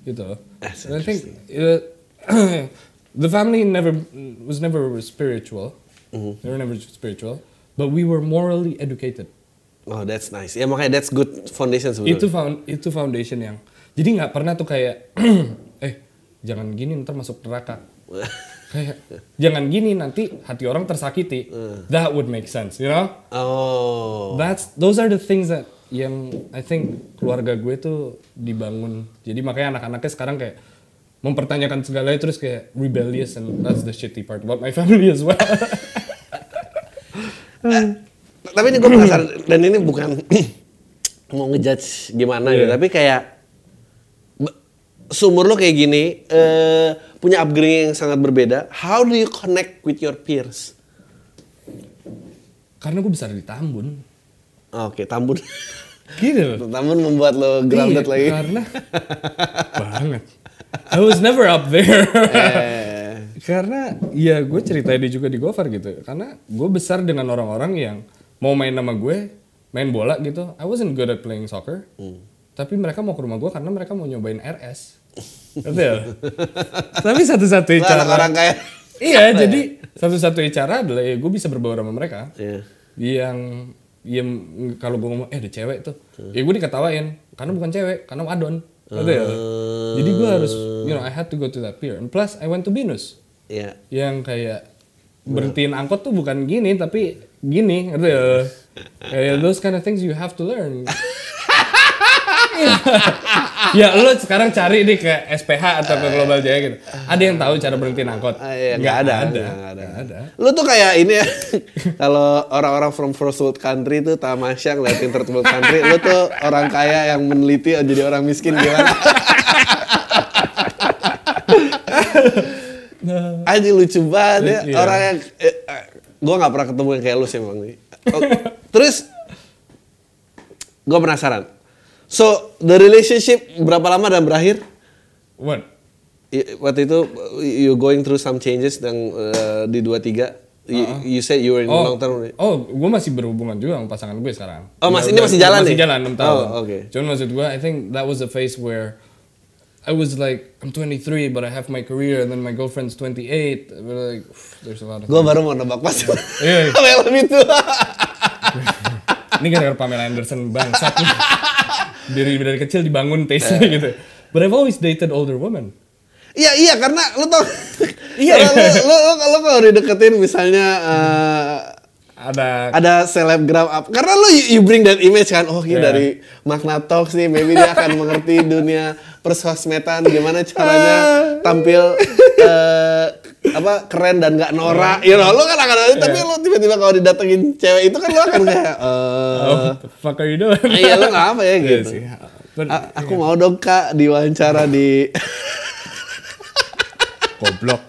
Gitu loh. That's And I think uh, the family never was never spiritual. Mm-hmm. They were never spiritual, but we were morally educated. Oh, that's nice. Ya makanya that's good foundation. Itu found itu foundation yang jadi nggak pernah tuh kayak jangan gini ntar masuk neraka. kayak jangan gini nanti hati orang tersakiti. That would make sense, you know? Oh. That's those are the things that yang I think keluarga gue tuh dibangun. Jadi makanya anak-anaknya sekarang kayak mempertanyakan segalanya terus kayak rebellious and that's the shitty part about my family as well. Tapi ini gue penasaran dan ini bukan mau ngejudge gimana gitu, Iya. tapi kayak seumur lo kayak gini eh, punya upbringing yang sangat berbeda. How do you connect with your peers? Karena gue besar di Tambun. Oke, Tambun. Gitu loh. Tambun membuat lo grounded Iya, lagi. Karena banget. I was never up there. Eh, Karena ya gue ceritain dia juga di Gofar gitu. Karena gue besar dengan orang-orang yang mau main sama gue, main bola gitu. I wasn't good at playing soccer. Hmm. Tapi mereka mau ke rumah gue karena mereka mau nyobain RS. Betul. Tapi satu-satunya lo cara. orang kaya. Iya, jadi satu-satunya cara adalah ya gue bisa berbaur sama mereka. Iya. Yang yang kalau gue ngomong eh ada cewek tuh, ya gue diketawain karena bukan cewek, karena wadon. Betul. Jadi gue harus, you know, I had to go to that pier. And plus I went to Binus Iya. yang kayak berhentiin angkot tuh bukan gini tapi gini gitu ya kayak those kind of things you have to learn ya lo sekarang cari nih ke SPH atau ke Global Jaya gitu ada yang tahu cara berhentiin angkot Ah, iya, ada, ada nggak ada. Lu tuh kayak ini ya, kalau orang-orang from first world country tuh tamasya ngeliatin third world country, lu tuh orang kaya yang meneliti jadi orang miskin gimana? Aji lucu banget ya, Iya. orang yang, eh, gua nggak pernah ketemu yang kayak lu sih emang nih. Oh, terus, gua penasaran. So, the relationship berapa lama dan berakhir? what I- waktu itu you going through some changes yang uh, di dua tiga you, you said you were in long term oh, oh, gue masih berhubungan juga sama pasangan gue sekarang. Oh, masih- Ya, ini masih jalan Masih nih? jalan 6 tahun. Oh, oke. Cuman maksud gue, I think that was a phase where I was like, I'm 23, but I have my career, and then my girlfriend's 28. We're like, "Uff, there's a lot of. gue baru mau nebak pas Iya, lebih tua Ini gara-gara Pamela Anderson bangsat. dari dari kecil dibangun taste Eh. gitu. But I've always dated older women. iya iya karena lu tau Iya, lu, lu, lu, lu kalau dideketin misalnya uh, Ada ada selebgram apa karena lu you, you bring that image kan oh ini Yeah. dari Magna Talks nih maybe dia akan mengerti dunia persosmedan gimana caranya tampil eh, apa keren dan nggak norak you know lu kan akan tapi lu tiba-tiba kalau didatengin cewek itu kan lu akan kayak eh oh, fuck are you doing? iya nggak apa ya Iya gitu sih. But, A- aku mau dong kak diwawancara di Goblok.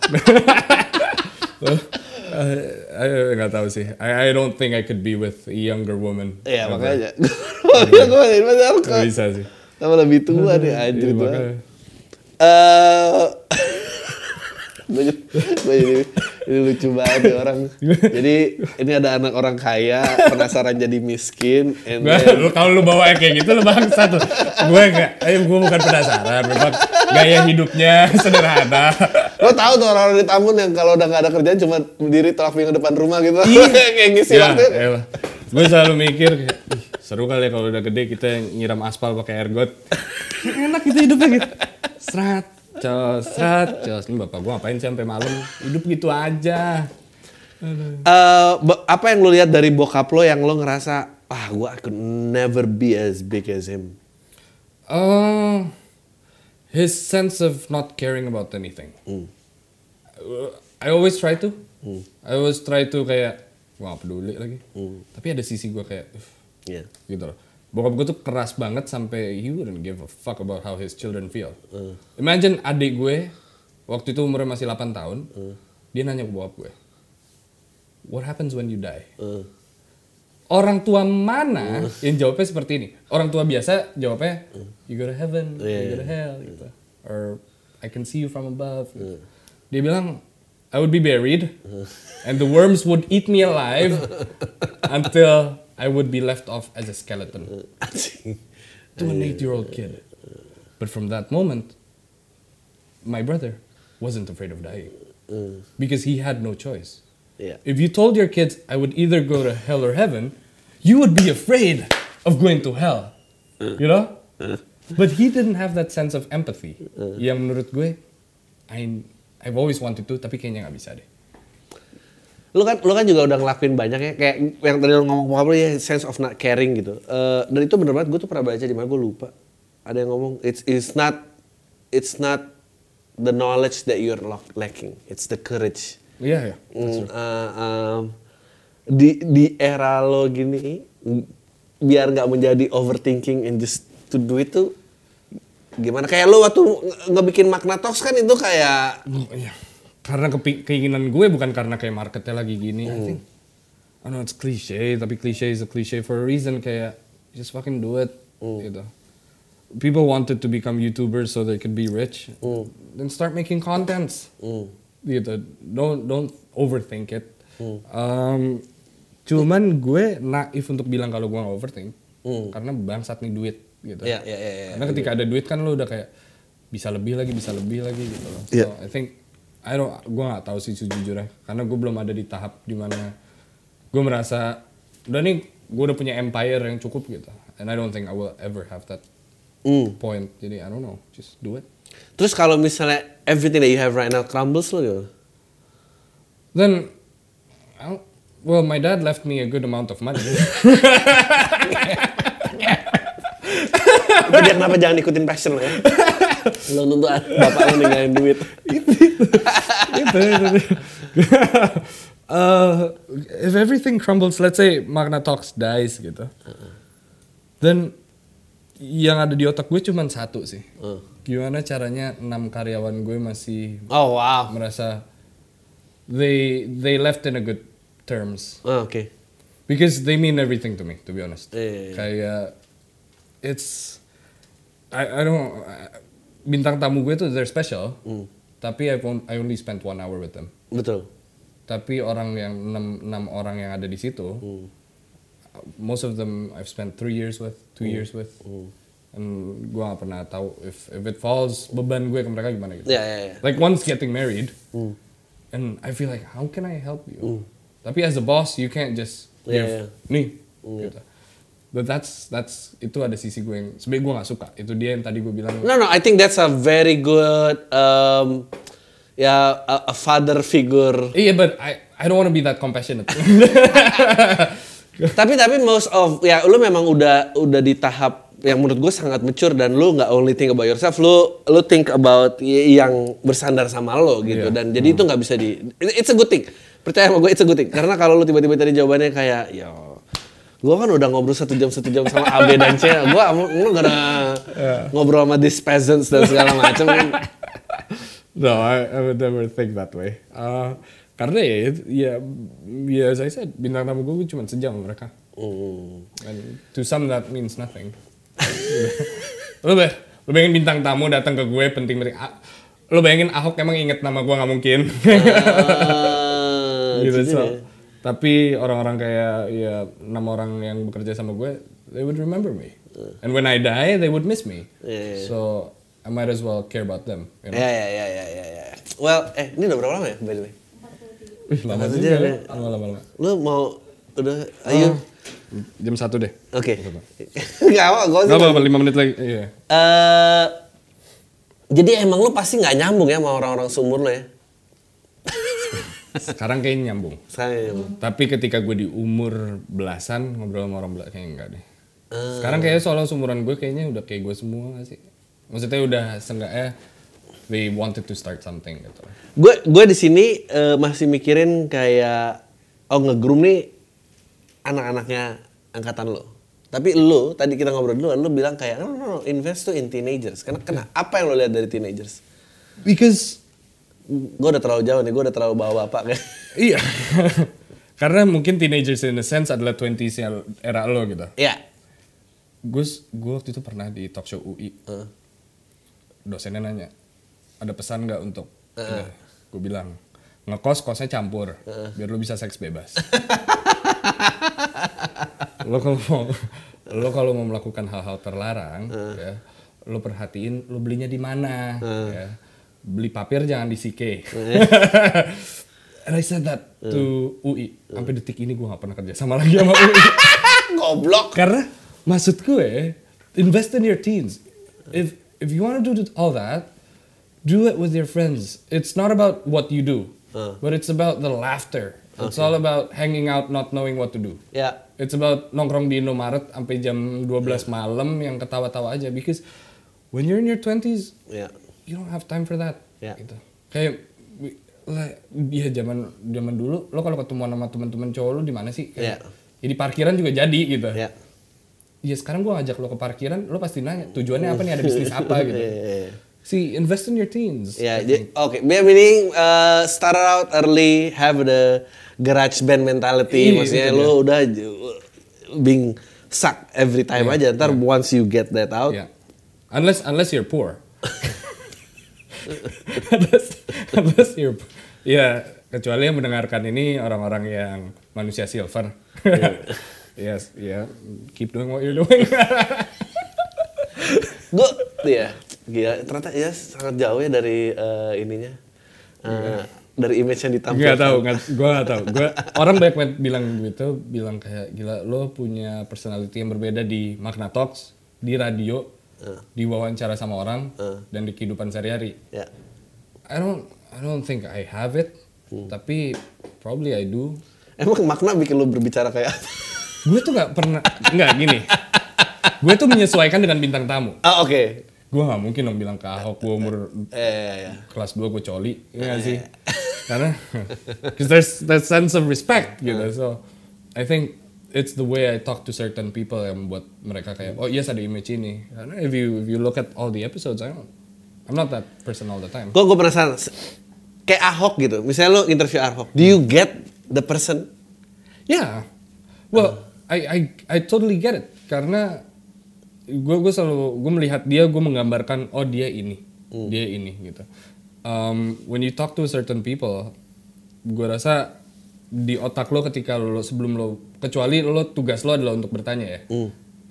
Eh, I nggak tahu sih. I, I don't think I could be with a younger woman. Iya makanya. Makanya gue harus Nggak bisa sih. Sama lebih tua nih anjir Iya, tua. Eh, gue jadi, ini lucu banget nih orang. Jadi ini ada anak orang kaya penasaran jadi miskin. And Gua, then- lu kalau lu bawa kayak gitu lu bangsa tuh. Gue enggak, eh gue bukan penasaran, memang gaya hidupnya sederhana. Lo tahu tuh orang-orang di Tambun yang kalau udah gak ada kerjaan cuma berdiri tolak ke depan rumah gitu. Iya. kayak ngisi ya, waktu. Gue selalu mikir kayak, "Ih, seru kali ya kalau udah gede kita nyiram aspal pakai ergot. Enak gitu hidupnya gitu. Serat, cos, serat, cos. Ini bapak gue ngapain sih sampai malam? Hidup gitu aja. Eh, ba- apa yang lo lihat dari bokap lo yang lo ngerasa ah gue I could never be as big as him. Uh, his sense of not caring about anything. Uh, I always try to. I always try to kayak, wah peduli lagi. Tapi ada sisi gue kayak, Iya. gitu loh. bokap gue tuh keras banget sampai he wouldn't give a fuck about how his children feel. Imagine adik gue waktu itu umurnya masih 8 tahun, dia nanya ke bokap gue, what happens when you die? Eh, Orang tua mana yang jawabnya seperti ini? Orang tua biasa jawabnya, you go to heaven, you go to hell, gitu. Or I can see you from above. gitu. Dia bilang, I would be buried, and the worms would eat me alive until I would be left off as a skeleton. Uh, to an uh, eight-year-old kid. Uh, but from that moment, my brother wasn't afraid of dying because he had no choice. Iya. If you told your kids I would either go to hell or heaven, you would be afraid of going to hell. You know? But he didn't have that sense of empathy. Yang menurut gue, I I've always wanted to, tapi kayaknya nggak bisa deh. Lu kan lu kan juga udah ngelakuin banyak ya kayak yang tadi lu ngomong ngomong ya sense of not caring gitu. Eh, dan itu bener banget gue tuh pernah baca di mana gue lupa. Ada yang ngomong it's it's not it's not the knowledge that you're lack- lacking it's the courage. Iya ya. Mm, uh, um, di di era lo gini mm, biar nggak menjadi overthinking and just to do it tuh gimana? Kayak lo waktu nge- ngebikin makna talks kan itu kayak Iya. Karena keinginan gue bukan karena kayak marketnya lagi gini. I think, I know it's cliche, tapi cliche is a cliche for a reason. Kayak just fucking do it, gitu. People wanted to become YouTubers so they could be rich. Then start making contents, gitu. Don't don't overthink it. Um, cuman gue naif untuk bilang kalau gue nggak overthink, karena bangsat nih duit, gitu. ya ya ya, ya. Karena ketika ada duit kan lo udah kayak bisa lebih lagi, bisa lebih lagi gitu loh. So Iya. I think I don't, gue nggak tahu sih sejujurnya, karena gue belum ada di tahap di mana gue merasa udah nih gue udah punya empire yang cukup gitu. And I don't think I will ever have that Hmm. point. Jadi I don't know, just do it. Terus kalau misalnya everything that you have right now crumbles lo gimana? Then, I don't- well, my dad left me a good amount of money. Dia kenapa jangan ikutin passion lo ya? Lo tentu bapak lo ninggalin duit. itu, itu. uh, if everything crumbles, let's say Magna Talks dies gitu, then yang ada di otak gue cuma satu sih. Uh. Gimana caranya enam karyawan gue masih Oh wow. merasa they they left in a good terms Oh, Oke. because they mean everything to me to be honest. Iya. Kayak it's I I don't bintang tamu gue tuh they're special. Hmm. Tapi on- I only spent one hour with them. Betul. Tapi orang yang enam, enam orang yang ada di situ, Hmm. most of them I've spent three years with, two Hmm. years with, and gue gak pernah tahu if if it falls beban gue ke mereka gimana gitu. Ya ya ya. Like one's getting married, Hmm. and I feel like how can I help you? Tapi as a boss you can't just Yeah, give, yeah. nih, gitu. But that's that's itu ada sisi gue yang sebenarnya gue nggak suka. Itu dia yang tadi gue bilang. No no, I think that's a very good um, ya a, a father figure. Iya, but I I don't want to be that compassionate. tapi tapi most of ya lu memang udah udah di tahap yang menurut gue sangat mature dan lu nggak only think about yourself, lu lu think about yang bersandar sama lo gitu Iya. dan jadi itu nggak bisa di it's a good thing. Percaya sama gue it's a good thing karena kalau lu tiba-tiba tadi jawabannya kayak ya gue kan udah ngobrol satu jam satu jam sama AB dan C, gue lu gak ada ngobrol sama these peasants dan segala macam kan. No, I, I would never think that way. Uh, karena ya, ya, ya as I said, bintang tamu gue cuma sejam mereka. Hmm. And to some that means nothing. lo, be, lo bayangin bintang tamu datang ke gue penting-penting. Ah, Lo bayangin Ahok emang inget nama gue nggak mungkin. Ah, gitu, gitu so. Tapi orang-orang kayak ya enam orang yang bekerja sama gue, they would remember me. And when I die, they would miss me. Iya, iya. So I might as well care about them. You know? Ya ya ya ya ya. Well, eh ini udah berapa lama ya by the way? Lama juga ya. Lama, lama, lama. Lu mau udah ayo. Jam satu deh. Oke. Enggak apa, gua sih. Gak apa-apa, lima menit lagi. Iya. Eh, jadi emang lu pasti nggak nyambung ya sama orang-orang seumur lo ya? Sekarang kayaknya nyambung. Saya Tapi ketika gue di umur belasan, ngobrol sama orang belasan, kayaknya enggak deh. Sekarang kayaknya soal seumuran gue kayaknya udah kayak gue semua gak sih? Maksudnya udah seenggaknya they wanted to start something gitu. gue gue di sini eh, masih mikirin kayak oh ngegroom nih anak-anaknya angkatan lo. Tapi lu tadi kita ngobrol dulu, lu bilang kayak no, no, no, invest tuh in teenagers. Karena kena apa yang lo lihat dari teenagers? Because Gue udah terlalu jauh nih, gue udah terlalu bawa bapak kayak. iya. Karena mungkin teenagers in a sense adalah 20s yang era lo gitu. Iya. Gue gue waktu itu pernah di talk show UI. Heeh. Dosennya nanya, ada pesan nggak untuk? Gue bilang, ngekos kosnya campur, biar lo bisa seks bebas. lo kalau mau lo kalau mau melakukan hal-hal terlarang, ya, lo perhatiin lo belinya di mana, ya. Beli papir jangan di CK. And I said that to UI. Sampai detik ini gue gak pernah kerja sama lagi sama UI. Goblok. Karena maksud gue, invest in your teens. If if you want to do all that, do it with your friends. It's not about what you do, but it's about the laughter. It's all about hanging out, not knowing what to do. Ya. It's about nongkrong di Indomaret sampai jam 12 malam yang ketawa-tawa aja. Because when you're in your 20s, Ya. You don't have time for that. Ya. Gitu. Kayak lah, ya zaman zaman dulu lo kalau ketemu sama teman-teman cowok lo di mana sih? Kayak, ya di parkiran juga jadi gitu. Ya. Ya sekarang gua ngajak lo ke parkiran, lo pasti nanya tujuannya apa nih ada bisnis apa gitu. Iya. See, invest in your teens. Ya, jadi- oke. Biar meaning uh, start out early, have the garage band mentality. Iya, Maksudnya itu lu udah being suck every time aja. Ntar once you get that out, Yeah. Unless unless you're poor. unless, unless you're ya kecuali yang mendengarkan ini orang-orang yang manusia silver. yes, yeah. Keep doing what you're doing. gue ya gila ternyata ya sangat jauh ya dari uh, ininya Uh, dari image yang ditampilkan Gak tahu, nggak, gue gak tahu. Gua orang banyak banget bilang gitu, bilang kayak gila lo punya personality yang berbeda di Magna Talks, di radio, di wawancara sama orang, dan di kehidupan sehari-hari. ya I don't, I don't think I have it, tapi probably I do. emang makna bikin lu berbicara kayak? Gue tuh nggak pernah, nggak gini. Gue tuh menyesuaikan dengan bintang tamu. ah oke Gue nggak mungkin dong bilang ke Ahok gue umur eh ya kelas 2 gue coli, iya nggak sih? Karena, because there's that sense of respect gitu. So, I think it's the way I talk to certain people yang membuat mereka kayak, oh yes ada image ini. Karena if you if you look at all the episodes, I don't, I'm not that person all the time. gue gue penasaran kayak Ahok gitu misalnya lu interview Ahok do you get the person Yeah. Well, I I I totally get it karena gue gue selalu gue melihat dia gue menggambarkan oh dia ini dia ini gitu. Um, when you talk to certain people, gue rasa di otak lo ketika lo sebelum lo kecuali lo tugas lo adalah untuk bertanya ya.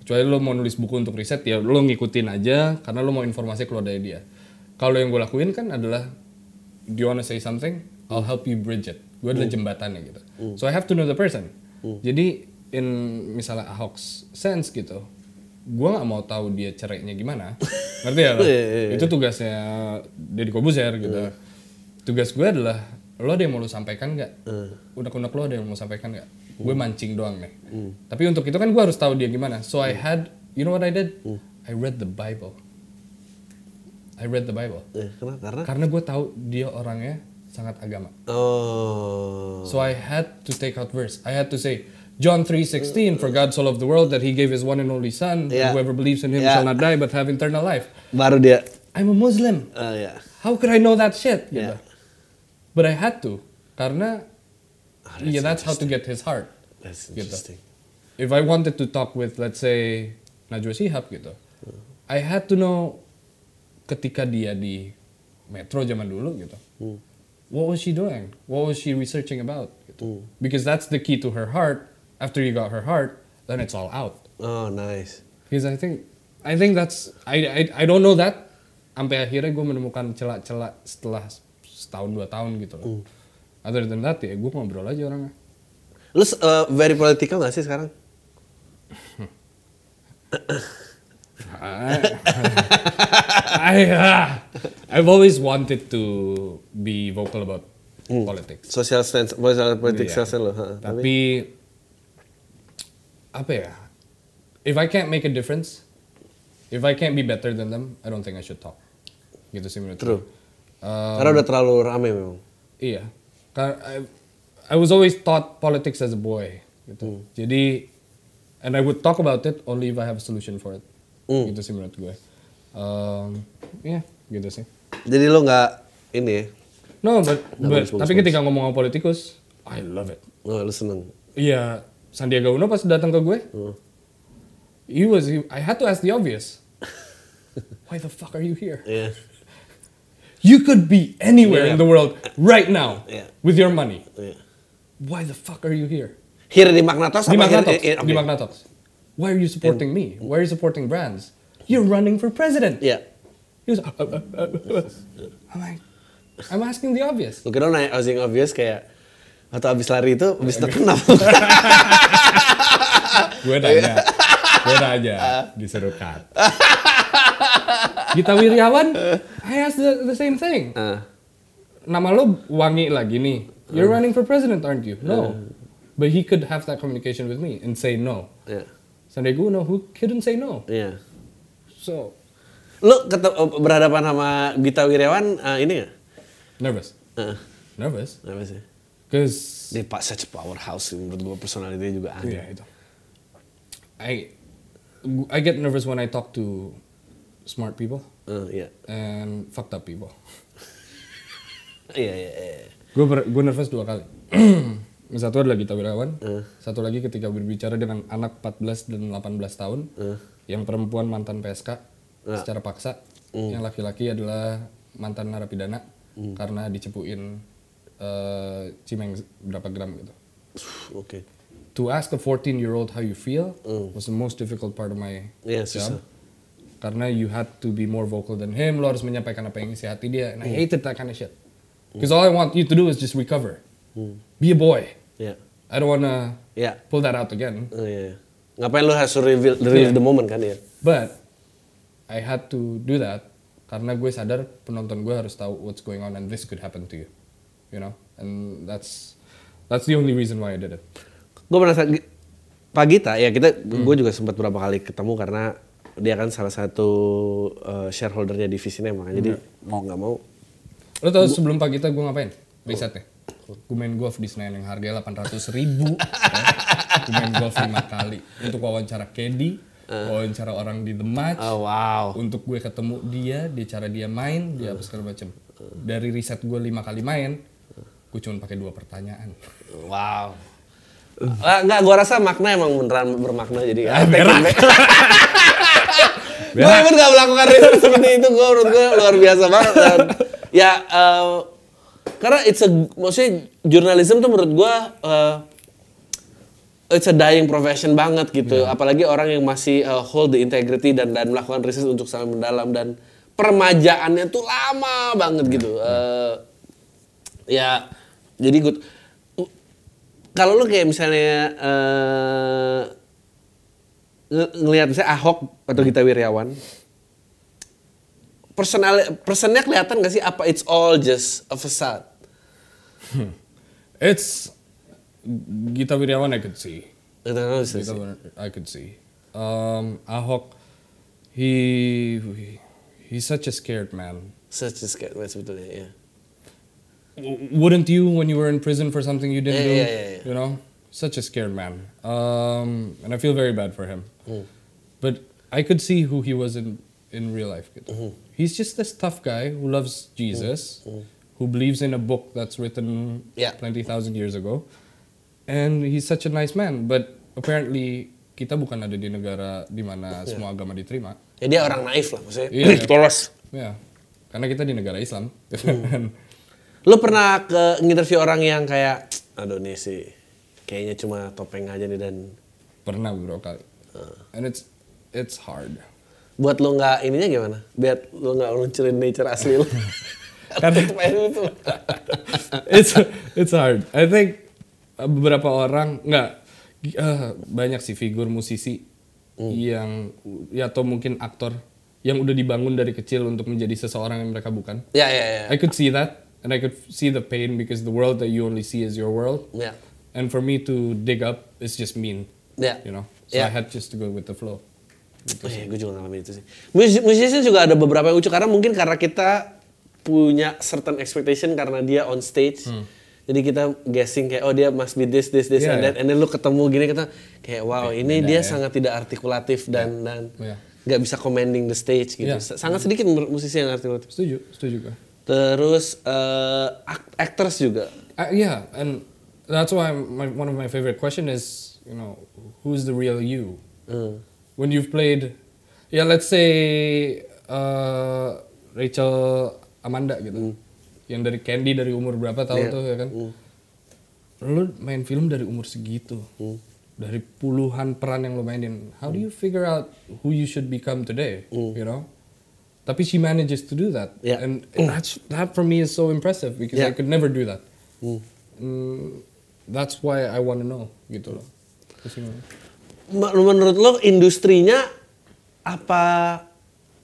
Kecuali lo mau nulis buku untuk riset ya lo ngikutin aja karena lo mau informasi keluar dari dia. Kalau yang gue lakuin kan adalah do you wanna say something? I'll help you bridge it. Gue adalah jembatannya gitu. So I have to know the person. Jadi in misalnya Ahok's sense gitu, gue nggak mau tahu dia cerainya gimana. Ngerti ya? lo? Iya, iya, iya. Itu tugasnya Deddy Kobuzer gitu. Tugas gue adalah lo ada yang mau lo sampaikan nggak? Unek-unek lo ada yang mau sampaikan nggak? Gue mancing doang nih. Tapi untuk itu kan gue harus tahu dia gimana. So I had, you know what I did? I read the Bible. I read the Bible. Eh, kenapa karena Karena gue tahu dia orangnya sangat agama. oh So I had to take out verse. I had to say John 3:16 for God so loved the world that he gave his one and only son Yeah. whoever believes in him Yeah. shall not die but have eternal life. baru dia I'm a Muslim. eh, ya How could I know that shit? Gitu. But I had to karena yeah that's how to get his heart. that's Gitu. interesting If I wanted to talk with let's say Najwa Shihab gitu. I had to know ketika dia di metro zaman dulu gitu. What was she doing? What was she researching about? Gitu. Because that's the key to her heart. After you got her heart, then it's all out. oh nice Because I think, I think that's I I, I don't know that. Sampai akhirnya gue menemukan celah-celah setelah setahun dua tahun gitu loh. Other than that ya gue ngobrol aja orangnya. lu uh, very political gak sih sekarang I, uh, I've always wanted to be vocal about politics. social stance social politik Iya. stance lo ha. tapi Tapi apa ya? If I can't make a difference, if I can't be better than them, I don't think I should talk. Gitu sih menurut True. gue. Um, karena udah terlalu rame memang Iya. Karena I, I was always taught politics as a boy. Gitu. Hmm. Jadi and I would talk about it only if I have a solution for it. Hmm. Gitu sih menurut gue. Um, ya, gitu sih. Jadi lo nggak ini ya? No, but, but bagus, tapi ketika ngomong sama politikus, I love it. Oh, lo seneng. Iya, Sandiaga Uno pas datang ke gue, Hmm. he was, he- I had to ask the obvious. Why the fuck are you here? Iya. You could be anywhere Yeah. in the world right now Yeah. with your money. Iya. Why the fuck are you here? Here di Magnatos Di apa here- eh, eh, Di oke. Magnatox. Why are you supporting me? Why are you supporting brands? You're running for president. Iya. He was, uh, uh, uh. I'm like, I'm asking the obvious. Lu kira nanya Ozing Obvious kayak atau abis lari itu abis terkenal. gue nanya, gue nanya, disuruh cut. Gita Wirjawan, I asked the, the same thing. Ah. Nama lo wangi lagi nih. You're running for president, aren't you? No. But he could have that communication with me and say no. Iya. Sandiaga Uno, who couldn't say no. Iya. So, Lu ketemu berhadapan sama Gita Wirjawan eh, ini nggak? nervous. Heeh. Nervous. Apa sih? Because, Dia pak such a powerhouse menurut gua personality juga aneh. yeah, itu. I, I get nervous when I talk to smart people Eh, iya. and fucked up people. Iya, iya, iya. Gue gue nervous dua kali. Satu adalah Gita Wirawan, Eh. satu lagi ketika berbicara dengan anak 14 dan 18 tahun, Eh. yang perempuan mantan PSK Eh. secara paksa, Hmm. yang laki-laki adalah mantan narapidana karena dicepuin eh, cimeng berapa gram gitu. Oke. To ask a 14 year old how you feel was the most difficult part of my. Iya, job. susah. Karena you had to be more vocal than him, lo harus menyampaikan apa yang isi hati dia, and I Hmm. hated that kind of shit. Because all I want you to do is just recover. Be a boy. Iya. I don't wanna Iya. pull that out again. Oh, iya. iya. Ngapain lu harus reveal, reveal Iya. the moment kan ya? But I had to do that karena gue sadar penonton gue harus tahu what's going on and this could happen to you. You know? And that's that's the only reason why I did it. Gue merasa Pak Gita ya kita gue juga sempat berapa kali ketemu karena dia kan salah satu uh, shareholdernya di Visinema. Jadi mau nggak mau Lo tau sebelum pagi kita gue ngapain? Risetnya. Gue main golf di Senayan yang harganya 800 ribu. ya. Gue main golf lima kali. Untuk wawancara Caddy, wawancara orang di The Match. oh, wow. Untuk gue ketemu dia, dia cara dia main, dia apa segala macem. Dari riset gue lima kali main, gue cuma pakai dua pertanyaan. Wow. Ah, enggak, gua rasa makna emang beneran bermakna jadi Ah, berak. gue emang gak melakukan riset seperti itu, gue menurut gue luar biasa banget. Dan, ya, eh, karena it's a, maksudnya jurnalism tuh menurut gue, eh, it's a dying profession banget gitu. Apalagi orang yang masih eh, hold the integrity dan dan melakukan riset untuk sangat mendalam dan permajaannya tuh lama banget gitu. Eh, ya, jadi good. Kalau lu kayak misalnya eh nge- ngelihat misalnya Ahok atau Gita Wirjawan, personal personnya kelihatan gak sih apa it's all just a facade? It's Gita Wirjawan I could see. Gita. Wirjawan I could see. Um, Ahok, he he's such a scared man. Such a scared man sebetulnya ya. W- Wouldn't you when you were in prison for something you didn't Yeah, do? yeah, yeah, yeah. You know, such a scared man. Um, and I feel very bad for him. Hmm. But I could see who he was in in real life. Mm-hmm. He's just this tough guy who loves Jesus, who believes in a book that's written Mm-hmm. Yeah. plenty thousand years ago, and he's such a nice man. But apparently kita bukan ada di negara di mana semua agama diterima. Ya dia orang naif lah maksudnya. Iya. Polos. Ya, karena kita di negara Islam. Hmm. Lu pernah ke nginterview orang yang kayak, aduh nih sih, kayaknya cuma topeng aja nih dan Pernah beberapa kali. And it's it's hard. buat lu nggak ininya gimana? Biar lu nggak luncurin nature asli lu. Karena- it's it's hard. I think uh, beberapa orang nggak uh, banyak sih figur musisi yang ya atau mungkin aktor yang udah dibangun dari kecil untuk menjadi seseorang yang mereka bukan. Ya ya ya. I could see that and I could see the pain because the world that you only see is your world. Ya. And for me to dig up is just mean, Ya. you know. So Ya. I had just to go with the flow. Oh iya, gue juga ngalamin itu sih. Musi- Musisi juga ada beberapa yang lucu karena mungkin karena kita punya certain expectation karena dia on stage. Jadi kita guessing kayak oh dia must be this this this Iya, and that and then lu ketemu gini kita kayak wow ini dia ya. sangat tidak artikulatif dan dan Iya. nggak bisa commanding the stage gitu. Iya. Sangat sedikit mu- musisi yang artikulatif. Setuju, setuju gue. Terus eh, ak- actors juga. Uh, yeah, and that's why my, one of my favorite question is, you know, who's the real you? Hmm. When you've played, yeah, let's say uh, Rachel Amanda gitu, yang dari Candy dari umur berapa tahun Iya. tuh ya kan? Lu main film dari umur segitu, dari puluhan peran yang lu mainin. How do you figure out who you should become today? You know? Tapi she manages to do that, Yeah. and that's that for me is so impressive because Yeah. I could never do that. Hmm. Mm, that's why I want to know gitu loh. Menurut lo industrinya apa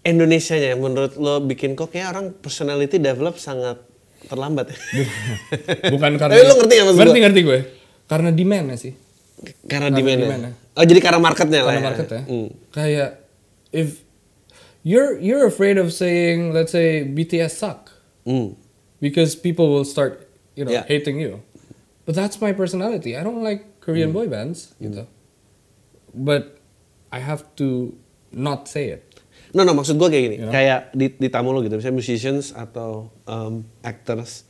Indonesianya? Menurut lo bikin kok kayak orang personality develop sangat terlambat ya? Bukan karena Tapi lu ngerti nggak maksud Ngerti ngerti gue. Karena demand sih. karena Karena demand demand-nya. Oh jadi karena marketnya lah Karena ya? market ya. Hmm. Kayak if you're you're afraid of saying let's say BTS suck Hmm. because people will start you know Yeah. hating you. But that's my personality. I don't like Korean boy bands gitu. But I have to not say it. No, no, maksud gue kayak gini. You know? Kayak di, di tamu lo gitu, misalnya musicians atau um, actors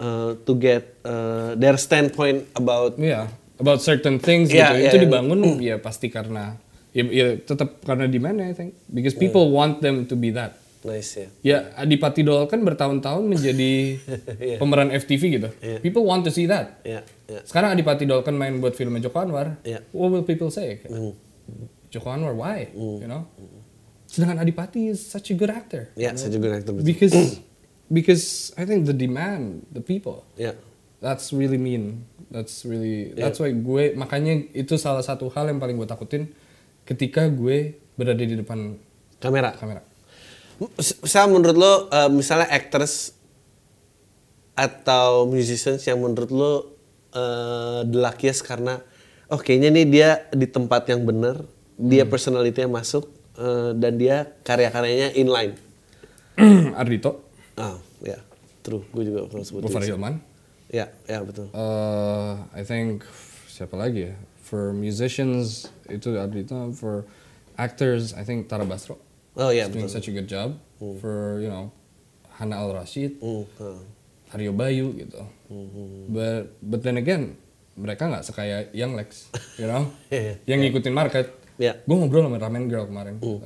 uh, to get uh, their standpoint about Iya, about certain things Iya, gitu. iya, itu iya. dibangun ya pasti karena ya, ya tetap karena demand I think because people want them to be that. Nice ya. Ya Adipati Dolken bertahun-tahun menjadi Iya. pemeran FTV gitu. Iya. People want to see that. Ya, ya. Sekarang Adipati Dolken main buat filmnya Joko Anwar. Iya. What will people say? Hmm. Joko Anwar, why? You know? Sedangkan Adipati is such a good actor. Ya, saya juga actor betul. Because because I think the demand, the people. Ya. That's really mean. That's really Yeah. that's why gue makanya itu salah satu hal yang paling gue takutin ketika gue berada di depan Kamera. kamera. Saya menurut lo uh, misalnya actors atau musicians yang menurut lo uh, the luckiest karena oh kayaknya nih dia di tempat yang benar, dia Hmm. personality-nya masuk uh, dan dia karya-karyanya inline. Ardito, Ah, ya. True, gue juga pernah sebut Gofar. Hilman. Ya, ya betul. Uh, I think siapa lagi ya? For musicians itu Ardito. For actors, I think Tara Basro. Oh iya He's doing betul. such a good job. For you know Hana Al Rashid, Hmm, ah. Aryo Bayu gitu. But but then again mereka nggak sekaya Young Lex, you know, Iya, yang ngikutin market. Iya. Gue ngobrol sama Ramen Girl kemarin. gitu.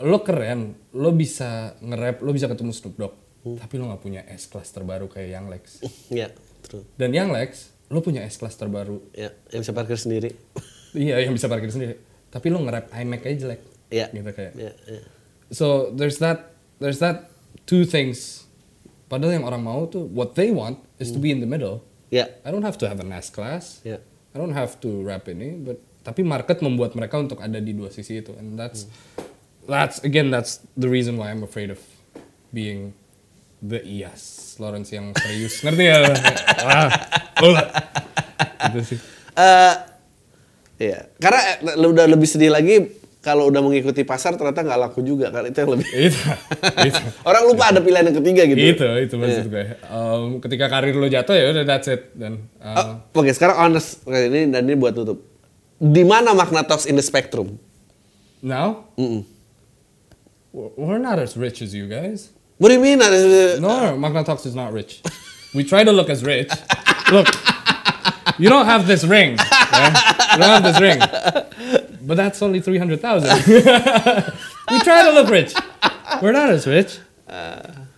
Lo keren, lo bisa nge-rap, lo bisa ketemu Snoop Dogg, tapi lo nggak punya S class terbaru kayak Young Lex. Ya, true. Dan Young Lex, lo punya S class terbaru, Ya, yang bisa parkir sendiri. iya yang bisa parkir sendiri. Tapi lo nge-rap iMac aja jelek. Iya. Gitu kayak. Ya, ya. So there's that there's that two things. Padahal yang orang mau tuh what they want is to be in the middle. Ya, I don't have to have an S class. ya. I don't have to rap ini, but tapi market membuat mereka untuk ada di dua sisi itu, and that's that's again that's the reason why I'm afraid of being the IAS Lawrence yang serius, ngerti ya? ah, oh lah. Gitu sih. Eh, iya. Karena eh, lu udah lebih sedih lagi kalau udah mengikuti pasar ternyata nggak laku juga kan itu yang lebih. itu, itu, Orang lupa ada pilihan yang ketiga gitu. itu, itu maksud gue. Um, ketika karir lo jatuh ya udah that's it dan uh, Oh, Oke, sekarang honest ini dan ini buat tutup. Di mana makna talks in the spectrum? now Mm-mm. we're- we're not as rich as you guys. What do you mean? Ada- No, Magna Talks is not rich. We try to look as rich. Look, you don't have this ring. yeah? Have this ring. But that's only 300,000. we try to look rich. We're not as rich.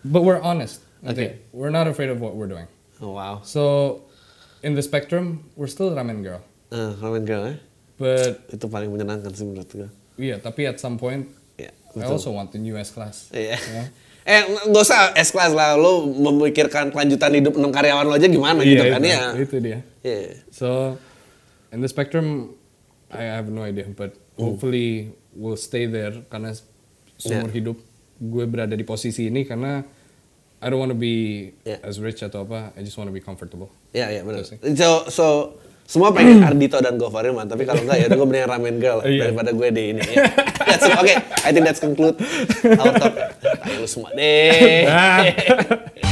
But we're honest. I think. We're not afraid of what we're doing. Oh, wow. So, in the spectrum, we're still ramen girl. Eh, ramen girl ya. But, Itu paling menyenangkan sih menurut gue. yeah, tapi at some point, Iya, I betul. also want the new S class. Iya. Yeah. Eh, nggak usah S class lah. Lo memikirkan kelanjutan hidup enam karyawan lo aja gimana gitu Iya, kan ya. itu dia. Iya. So, in the spectrum, I have no idea, but hopefully we'll stay there karena seumur Yeah. hidup gue berada di posisi ini karena I don't want to be Yeah. as rich atau apa. I just want to be comfortable. Iya, iya benar. Itu sih. So, so semua pengen Ardito dan Gofar Hilman, tapi kalau enggak ya udah gue mendingan ramen girl Iya. daripada gue di ini. Ya. That's it. Oke, I think that's conclude our talk. Ayo semua deh.